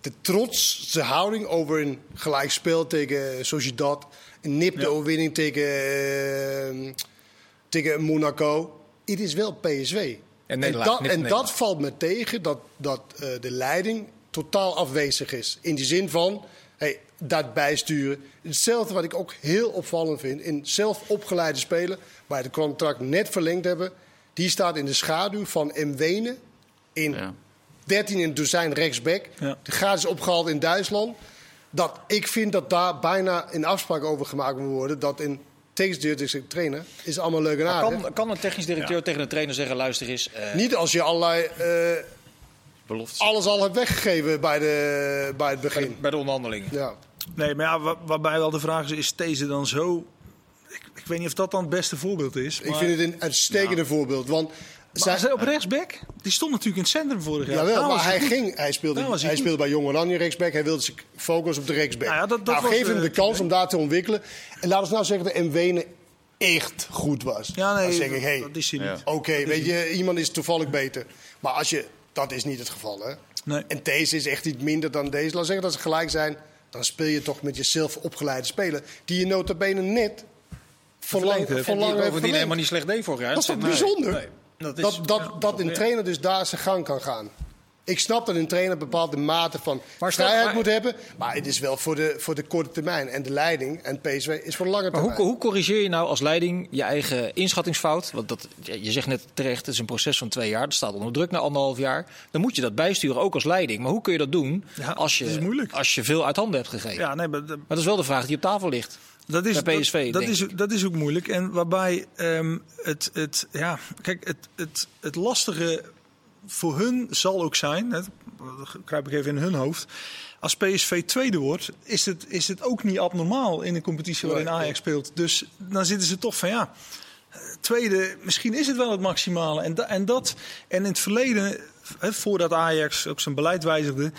de trotse houding over een gelijkspel tegen Sociedad. Een nipte Ja. overwinning tegen, eh, tegen Monaco. Het is wel PSV. En, nederlaag, dat, en dat valt me tegen, dat, dat eh, de leiding totaal afwezig is. In die zin van, hey, dat bijsturen. Hetzelfde wat ik ook heel opvallend vind. In zelf opgeleide spelen, waar het contract net verlengd hebben... die staat in de schaduw van Mwene in Ja. 13 in dozijn rechtsback. Ja. De gratis opgehaald in Duitsland. Dat, ik vind dat daar bijna een afspraak over gemaakt moet worden... dat een tegenstrijdige trainer is allemaal leuk en aardig. kan, kan een technisch directeur tegen een trainer zeggen... luister eens, eh, Niet als je allerlei... eh, Beloftes. alles al hebt weggegeven bij, de, bij het begin. bij de onderhandelingen. Ja. Nee, maar ja, waarbij wel de vraag is, is deze dan zo... Ik, ik weet niet of dat dan het beste voorbeeld is. Ik maar- vind het een uitstekende voorbeeld. Want Maar zij, op rechtsback, die stond natuurlijk in het centrum vorig jaar. jawel, was maar hij, goed. ging, hij speelde, hij goed. speelde bij Jong Oranje rechtsback. Hij wilde zich focussen op de rechtsback. Nou ja, dat- dat nou, was, geef hem de kans om daar te ontwikkelen. En laten we nou zeggen dat Mwene echt goed was. Ja, nee, dan zeg ik, hey, dat is hij niet. oké, weet je, iemand is toevallig beter. Maar als je, dat is niet het geval, hè. Nee. En deze is echt niet minder dan deze. Laat zeggen dat ze gelijk zijn. Dan speel je toch met jezelf opgeleide speler. Die je nota bene net Verlengd hebt. En die bovendien helemaal niet slecht deed vorig jaar. Dat is toch bijzonder? Nee. Dat is- Dat, dat, dat een trainer dus daar zijn gang kan gaan. Ik snap dat een trainer een bepaalde mate van Maar stel- vrijheid maar- moet hebben. Maar het is wel voor de, voor de korte termijn. En de leiding en PSV is voor de lange Maar termijn. hoe, hoe corrigeer je nou als leiding je eigen inschattingsfout? Want dat, je zegt net terecht, het is een proces van twee jaar. Dat staat onder druk na anderhalf jaar. Dan moet je dat bijsturen, ook als leiding. Maar hoe kun je dat doen Ja, als, dat is je, moeilijk. als je veel uit handen hebt gegeven? Ja, nee, maar, dat- Maar dat is wel de vraag die op tafel ligt. Dat is, Bij PSV, dat, is, dat is ook moeilijk. En waarbij ehm, het, het, ja, kijk, het, het, het lastige voor hun zal ook zijn, hè, dan kruip ik even in hun hoofd. Als PSV tweede wordt, is het, is het ook niet abnormaal in een competitie waarin Ajax speelt. Dus dan zitten ze toch van ja, tweede, misschien is het wel het maximale. En, da- en dat, en in het verleden, hè, voordat Ajax ook zijn beleid wijzigde,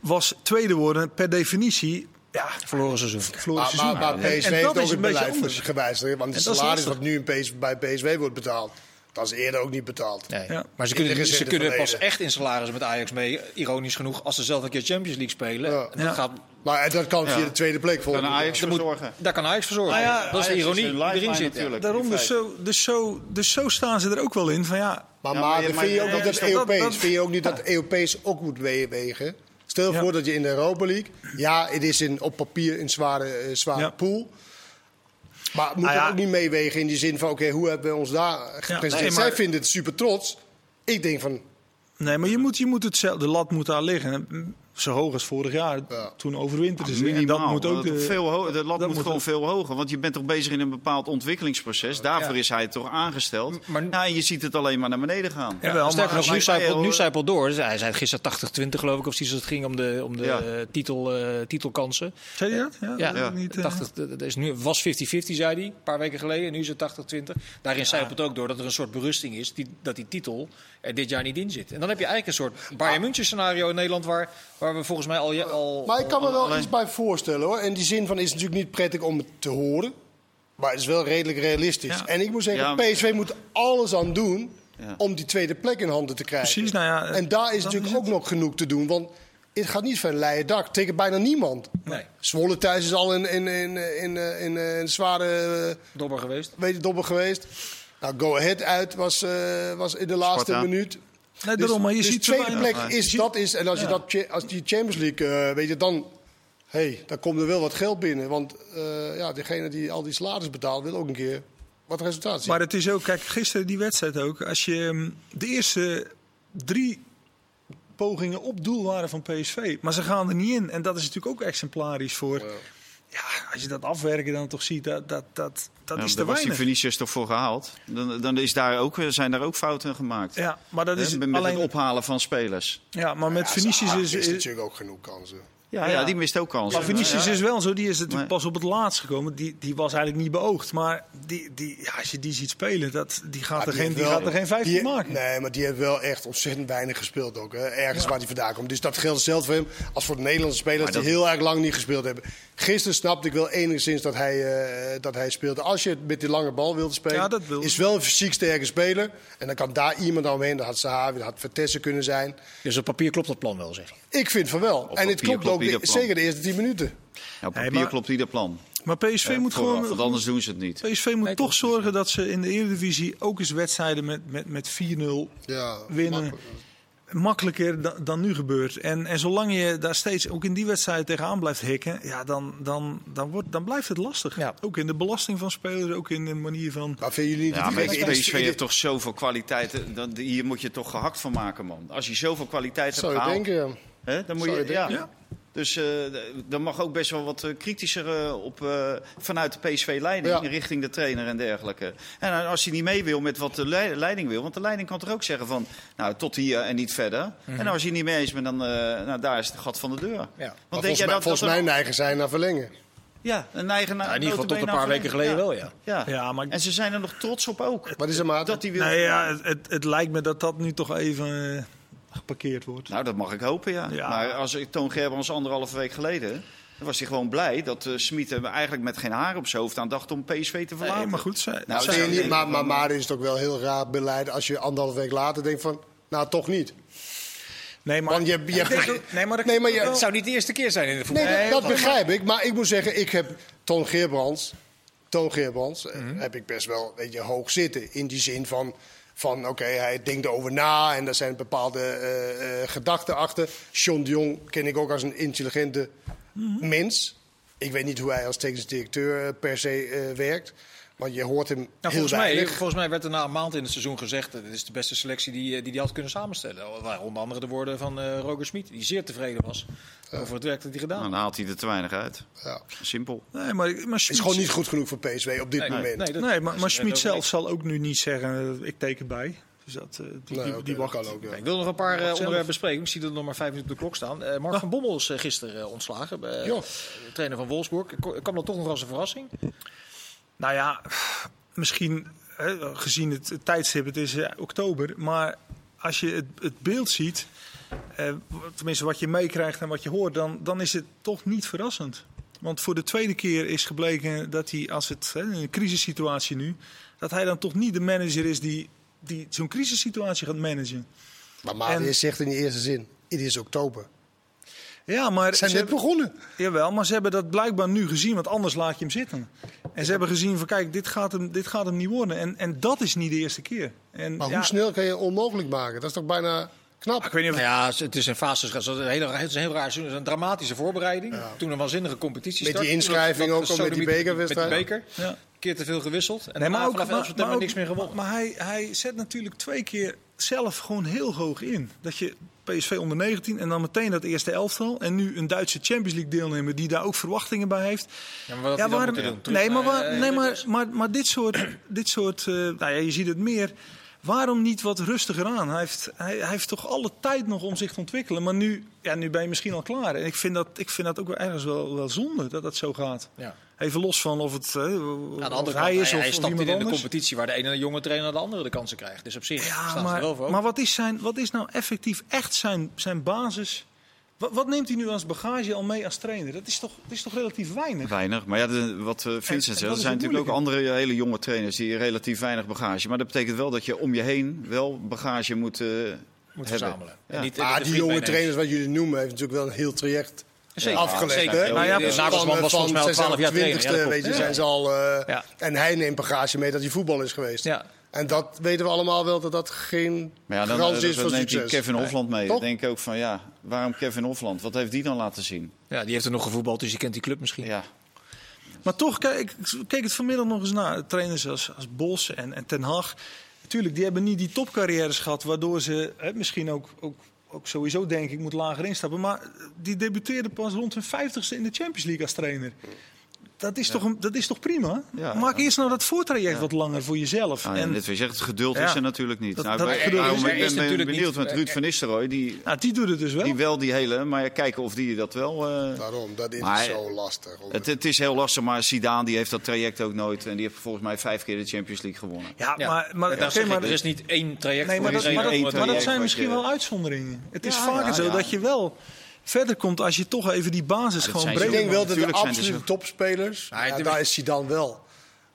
was tweede worden per definitie Ja, Verloren seizoen. verloren Maar, seizoen. maar, maar En- PSV en heeft dat ook een beetje beleid gewijzigd. Want het dat is salaris wat nu in PS, bij PSV wordt betaald, dat is eerder ook niet betaald. Nee. Ja. Maar ze kunnen, ze kunnen pas echt in salaris met Ajax mee, ironisch genoeg, als ze zelf een keer Champions League spelen. Ja. En dat Ja. gaat, Maar en dat kan via de tweede plek Kan volgende Ajax dat voor moet- zorgen. daar kan Ajax voor zorgen. Nou ja, dat is de ironie die erin zit. natuurlijk. Daarom, dus zo, dus, zo, dus zo staan ze er ook wel in. Van ja, Maar, Ja, maar, maar vind je ook niet dat dat- Europees, dat- vind je ook niet dat Europees ook moet wegen? Stel Ja. voor dat je in de Europa League, ja, het is in, op papier een zware, eh, zware Ja. pool. Maar moet ja. ook niet meewegen in die zin van, oké, hoe hebben we ons daar gepresenteerd? nee, maar- Zij vinden het super trots. Ik denk van, nee, maar je moet, je moet het, de lat moet daar liggen. Zo hoog als vorig jaar. Ja. Toen. En Minimaal. dat moet ook Dat de, veel ho- de lat dat moet moet gewoon veel hoger. Want je bent toch bezig in een bepaald ontwikkelingsproces. Daarvoor Ja. is hij toch aangesteld. Maar- ja, je ziet het alleen maar naar beneden gaan. Sterker maar- nog, nu zijpelt, nu zijpelt door. Dus hij zei gisteren 80-20 geloof ik, of zoiets als het ging om de, om de Ja. eh, titel, eh, titelkansen. Zei je dat? Ja, Ja, dat niet, eh. 80, dat is nu, was 50-50 zei hij, een paar weken geleden. En nu is het 80-20. Daarin zijpelt ook door dat er een soort berusting is die, dat die titel er dit jaar niet in zit. En dan heb je eigenlijk een soort Bayern München scenario in Nederland waar, waar we volgens mij al... je- al Maar ik kan me wel alleen- iets bij voorstellen hoor. In die zin van is het natuurlijk niet prettig om het te horen. Maar het is wel redelijk realistisch. Ja. En ik moet zeggen, Ja. PSV moet alles aan doen Ja. om die tweede plek in handen te krijgen. Precies, nou ja, en daar is natuurlijk is ook nog genoeg te doen. Want het gaat niet van een leien dak. Tegen bijna niemand. Nee, Zwolle thuis is al in, in, in, in, in, in een zware eh, dobber geweest. weet je, dobber geweest. Nou, Go Ahead uit was, eh, was in de laatste Sparta. minuut. Nee, daarom, maar je dus ziet tweede plek is dat is. En als, je dat, als die Champions League, eh, weet je, dan, hey, dan komt er wel wat geld binnen. Want eh, ja, degene die al die salaris betaalt, wil ook een keer wat resultaat zien. Maar het is ook, kijk, gisteren die wedstrijd ook. Als je hm, de eerste drie pogingen op doel waren van PSV, maar ze gaan er niet in. En dat is natuurlijk ook exemplarisch voor. Ja, als je dat afwerken dan toch ziet, dat, dat, dat, dat Ja, is te daar was die weinig. Vinicius toch voor gehaald. Dan, dan is daar ook, zijn daar ook fouten gemaakt. Ja, maar dat is met alleen. het ophalen van spelers. Ja, maar met Ja, is, is, natuurlijk ook genoeg kansen. Ja, Ja. ja. die mist ook kansen. Maar Vinicius Ja. is wel zo, die is natuurlijk pas op het laatst gekomen. Die, die was eigenlijk niet beoogd. Maar die, die, ja, als je die ziet spelen, dat, die, gaat, er geen, die wel- gaat er geen 15 die- maken. Nee, maar die heeft wel echt ontzettend weinig gespeeld ook. Hè. Ergens waar hij vandaan komt. Dus dat geldt hetzelfde voor hem als voor de Nederlandse spelers Maar dat- die heel erg lang niet gespeeld hebben. Gisteren snapte ik wel enigszins dat hij, eh, dat hij speelde. Als je met die lange bal wilde spelen, Ja, dat wil- is wel een fysiek sterke speler. En dan kan daar iemand omheen. Dat had Sahavi, dat had Vertessen kunnen zijn. Dus op papier klopt dat plan wel, zeg je. Ik vind van wel. en het klopt ook ieder de- plan. zeker de eerste 10 minuten. Ja, op papier maar- klopt ieder plan. Maar PSV Ja, moet vooraf, gewoon. want anders doen ze het niet. PSV moet Nee, toch zorgen dat ze in de Eredivisie ook eens wedstrijden met, met, met 4-0 Ja, winnen. makkelijk. Makkelijker dan, dan nu gebeurt. En, en zolang je daar steeds ook in die wedstrijd tegenaan blijft hikken, ja, dan, dan, dan, wordt, dan blijft het lastig. Ja. Ook in de belasting van spelers, ook in de manier van. Maar vinden jullie niet Ja, dat maar die- PSV heeft toch zoveel kwaliteiten. Dan, hier moet je toch gehakt van maken, man. Als je zoveel kwaliteit hebt Zou je gehaald, denken, ja. hè, dan moet Zou je... je ja. denken. Ja. Dus eh, dan mag ook best wel wat eh, kritischer eh, op, eh, vanuit de PSV-leiding Ja. richting de trainer en dergelijke. En als hij niet mee wil met wat de lei- leiding wil, want de leiding kan toch ook zeggen van, nou tot hier en niet verder. En als je niet mee eens bent, dan eh, nou, daar is het gat van de deur. Want Ja. Maar volgens, mij, dat, volgens dat mij er- neigen zij naar verlengen. ja, een eigen Ja, in ieder geval tot een paar weken geleden wel, ja. Ja. Ja, maar- En ze zijn er nog trots op ook. Wat is er, Maarten? Dat hij wil. Nee, ja, het, het, lijkt me dat dat nu toch even geparkeerd wordt. Nou, dat mag ik hopen, ja. Ja. Maar als ik Toon Gerbrands anderhalve week geleden... dan was hij gewoon blij dat uh, Smit eigenlijk met geen haar op zijn hoofd aan dacht om PSV te verlaten. Nee, maar goed, zij, Nou, niet, maar, maar, maar is het ook wel heel raar beleid als je anderhalf week later denkt van, nou toch niet. nee, maar, Want je, je, nee, maar dat- nee, maar je, Het zou niet de eerste keer zijn in de voetbal. nee, dat, dat begrijp ik. Maar ik moet zeggen, ik heb Toon Geerbrands, Toon Geerbrands eh, heb ik best wel weet je, hoog zitten. In die zin van, van oké, hij denkt erover na en er zijn bepaalde eh, eh, gedachten achter. John de Jong ken ik ook als een intelligente mens. Ik weet niet hoe hij als technisch directeur eh, per se werkt. Want je hoort hem Nou, heel volgens, mij, volgens mij werd er na een maand in het seizoen gezegd... dat dit is de beste selectie die eh, die hij had kunnen samenstellen. Dat waren onder andere de woorden van eh, Roger Smit... die zeer tevreden was over het werk dat hij gedaan Nou, had. dan haalt hij er te weinig uit. Ja. Simpel. nee, maar, maar Het is gewoon niet goed genoeg voor PSV op dit Nee, moment. nee, dat- Nee, maar, maar Schmid ook zelf zal ook nu niet zeggen, eh, ik teken bij. Dus dat, die, Nee, die, wacht. kan ook, ja. Ik wil nog een paar zelf. onderwerpen bespreken. Ik zie dat er nog maar vijf minuten op de klok staan. Eh, Mark van Bommel is gisteren eh, ontslagen. trainer van Wolfsburg. Kwam dat toch nog als een verrassing? Nou ja, misschien gezien het, het tijdstip, het is eh, oktober. Maar als je het, het beeld ziet, eh, tenminste wat je meekrijgt en wat je hoort, dan, dan is het toch niet verrassend. Want voor de tweede keer is gebleken dat hij, als het hè, in een crisissituatie nu, dat hij dan toch niet de manager is die, die zo'n crisissituatie gaat managen. Maar Marius En- zegt in die eerste zin, het is oktober. Ja, maar zijn ze net hebben, begonnen. jawel, maar ze hebben dat blijkbaar nu gezien, want anders laat je hem zitten. En ze hebben gezien van kijk, dit gaat hem, dit gaat hem niet worden. En, en dat is niet de eerste keer. En, Maar ja, hoe snel kan je het onmogelijk maken? Dat is toch bijna knap? Ik weet niet of Nou ja, het is een fase. Het is een hele, het is een heel raar seizoen. Het is een dramatische voorbereiding. Toen een waanzinnige competitie Met die inschrijving ook al met die bekerwedstrijd. Met die beker. Ja. Een keer te veel gewisseld. En Nee, maar ook, vanaf maar, 11 september maar ook- niks meer gewonnen. Maar hij, hij zet natuurlijk twee keer zelf gewoon heel hoog in. Dat je PSV onder 19 en dan meteen dat eerste elftal. En nu een Duitse Champions League deelnemer die daar ook verwachtingen bij heeft. Ja, maar? Terug nee, maar, waar- eh, nee, maar, maar, maar dit soort, dit soort eh, nou ja, je ziet het meer. Waarom niet wat rustiger aan? Hij heeft, hij, hij heeft toch alle tijd nog om zich te ontwikkelen. Maar nu, ja, nu ben je misschien al klaar. En ik vind dat, ik vind dat ook wel ergens wel, wel zonde dat dat zo gaat. Ja. Even los van of het eh, Aan de of andere kant, hij is hij, of, hij stapt in, iemand in de competitie waar de ene jonge trainer de andere de kansen krijgt. Dus op zich Ja, er maar, wel voor. maar wat, is zijn, wat is nou effectief echt zijn, zijn basis? Wat, wat neemt hij nu als bagage al mee als trainer? Dat is toch, dat is toch relatief weinig? Weinig. Maar ja, de- wat eh, En- Vincent en zegt, er zijn natuurlijk ook andere hele jonge trainers die relatief weinig bagage. Maar dat betekent wel dat je om je heen wel bagage moet, eh, moet hebben. verzamelen. Ja. En niet, die jonge trainers wat jullie noemen, heeft natuurlijk wel een heel traject Zeker, afgelegd. hè? Nou ja, Nagelsman was volgens mij al zij zijn 12 jaar op 20ste, trainer. Ja, weet je, zijn ze al, eh, Ja. En hij neemt bagage mee dat hij voetbal is geweest. Ja. En dat weten we allemaal wel dat dat geen Maar ja, dan, garantie dan, is voor neemt succes. Kevin Hofland mee. Dan denk ik ook van ja, waarom Kevin Hofland? Wat heeft die dan laten zien? ja, die heeft er nog gevoetbald, dus die kent die club misschien. Ja, Maar toch, kijk, ik keek het vanmiddag nog eens naar. Trainers als, als Bos en, en Ten Hag. Natuurlijk, die hebben niet die topcarrières gehad. Waardoor ze hè, misschien ook, ook, ook sowieso, denk ik, moet lager instappen. Maar die debuteerde pas rond hun vijftigste in de Champions League als trainer. Dat is, toch, een, dat is toch prima? Ja. Maak eerst nou dat voortraject wat langer voor jezelf. Ah, en dit wil je zeggen, het geduld Ja. is er natuurlijk niet. Dat- nou, dat geduld daarom is- ik is ben natuurlijk benieuwd niet- met Ruud van Nistelrooy. Die, nou, die doet het dus wel. die wel die hele, maar kijken of die dat wel... eh, Daarom, dat is Maar- zo lastig. het, het is heel lastig, maar Zidane die heeft dat traject ook nooit. En die heeft volgens mij vijf keer de Champions League gewonnen. ja, Ja. maar, maar, ik, er is niet één traject nee, voor maar, dat, maar, dat, zijn misschien wel uitzonderingen. Het is vaker ja, zo dat je wel verder komt als je toch even die basis gewoon zijn Ik denk wel dat de Natuurlijk zijn er absolute topspelers, ja, daar is Zidane wel.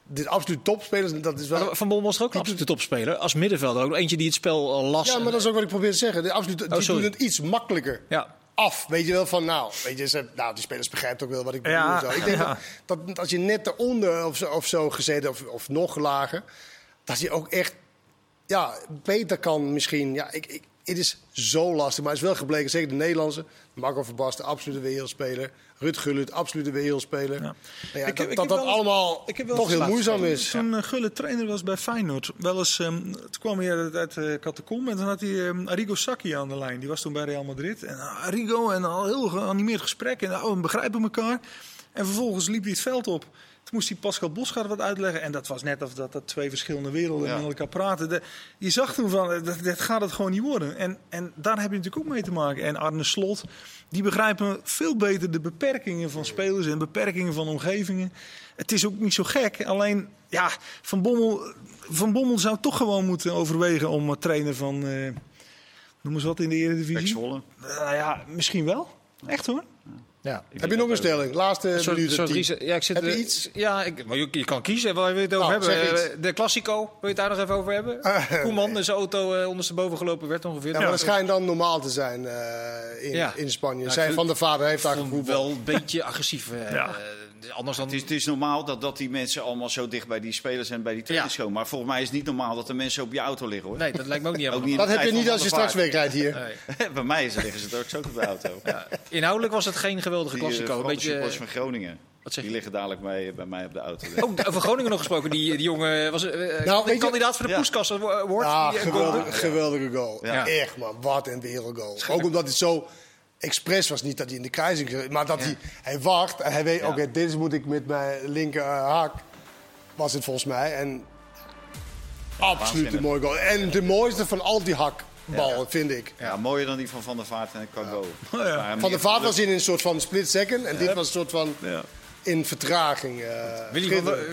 De absolute topspelers, dat is wel... Van Bommel was er ook absoluut de topspeler. Als middenvelder ook eentje die het spel al las. Ja, maar dat is ook wat ik probeer te zeggen. De absolute, die Oh, sorry. doen het iets makkelijker. Ja. af. Weet je wel van, nou, weet je, ze, nou die spelers begrijpen ook wel wat ik bedoel. Ja, zo. Ik denk ja. dat, dat als je net eronder of zo, of zo gezeten, of, of nog lager, dat je ook echt ja, beter kan misschien. Ja, ik, ik, het is zo lastig, maar het is wel gebleken, zeker de Nederlandse. Marco Verbasten, absolute wereldspeler. Rut Gullit, absolute wereldspeler. Ja. Nou ja, Ik heb- dat ik dat, eens- allemaal ik heb wel toch eens heel moeizaam is. Toen eh, Gullit trainer was bij Feyenoord, wel eens, ehm, toen kwam hij uit, uit uh, Catacombe en toen had hij ehm, Arrigo Sacchi aan de lijn. Die was toen bij Real Madrid. En uh, Arrigo en al heel geanimeerd gesprek en oh, we begrijpen elkaar. En vervolgens liep hij het veld op. Toen moest hij Pascal Bosgaard wat uitleggen. En dat was net of dat, dat twee verschillende werelden Ja. met elkaar praten. De- je zag toen van, eh, dat, dat gaat het gewoon niet worden. En, en daar heb je natuurlijk ook mee te maken. En Arne Slot, die begrijpen veel beter de beperkingen van spelers en beperkingen van omgevingen. Het is ook niet zo gek. Alleen, ja, Van Bommel, van Bommel zou toch gewoon moeten overwegen om eh, trainer van, eh noem eens wat in de Eredivisie. Nou ja, misschien wel. Echt hoor. Ja. Heb je nog een stelling? Laatste Soort, minuut. soort ja, ik zit, Heb je iets? Ja, ik, maar je, je kan kiezen waar wil je het over Nou, hebben. Eh, De Classico, wil je het daar nog even over hebben? Koeman in zijn auto ondersteboven gelopen werd ongeveer. Ja, maar dat schijnt dan normaal te zijn eh, in, Ja. in Spanje. Ja, Zij ik van de vader heeft daar vond gevoeld. wel een beetje agressief. eh, Ja. Eh, anders dan... Het is, het is normaal dat, dat die mensen allemaal zo dicht bij die spelers en bij die trainers Ja. komen. Maar volgens mij is het niet normaal dat de mensen op je auto liggen hoor. Nee, dat lijkt me ook niet Ook helemaal. niet. Dat heb je niet als je straks wegrijdt hier. Nee. bij mij is, liggen ze straks ook op de auto. Ja. Inhoudelijk was het geen geweldige eh, Classico. Een beetje, supporters van Groningen. wat zeg Die liggen dadelijk bij, bij mij op de auto. Ook over Groningen nog gesproken. Die, die jongen was eh, Nou, een kandidaat voor de Ja. Poeskas Award. Ja, Die, eh, geweldige, goal. geweldige goal. Ja. Echt man, wat een wereldgoal. Ook omdat het zo expres was. Niet dat hij in de kruising zat, maar dat hij, hij wacht en hij weet, Ja. oké, dit is moet ik met mijn linker eh, hak. Was het volgens mij. En absoluut een mooie goal. En de mooiste van al die hakballen, vind ik. Ja, mooier dan die van Van der Vaart en Cargo. ja. Van de Vaart was in een soort van split second. En dit was een soort van Ja. in vertraging. eh,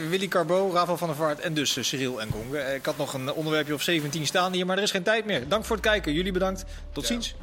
Willy, Carbo, Rafael van der Vaart en dus eh, Cyril en Gong. Eh, Ik had nog een onderwerpje op 17 staan hier, maar er is geen tijd meer. Dank voor het kijken. Jullie bedankt. Tot ziens.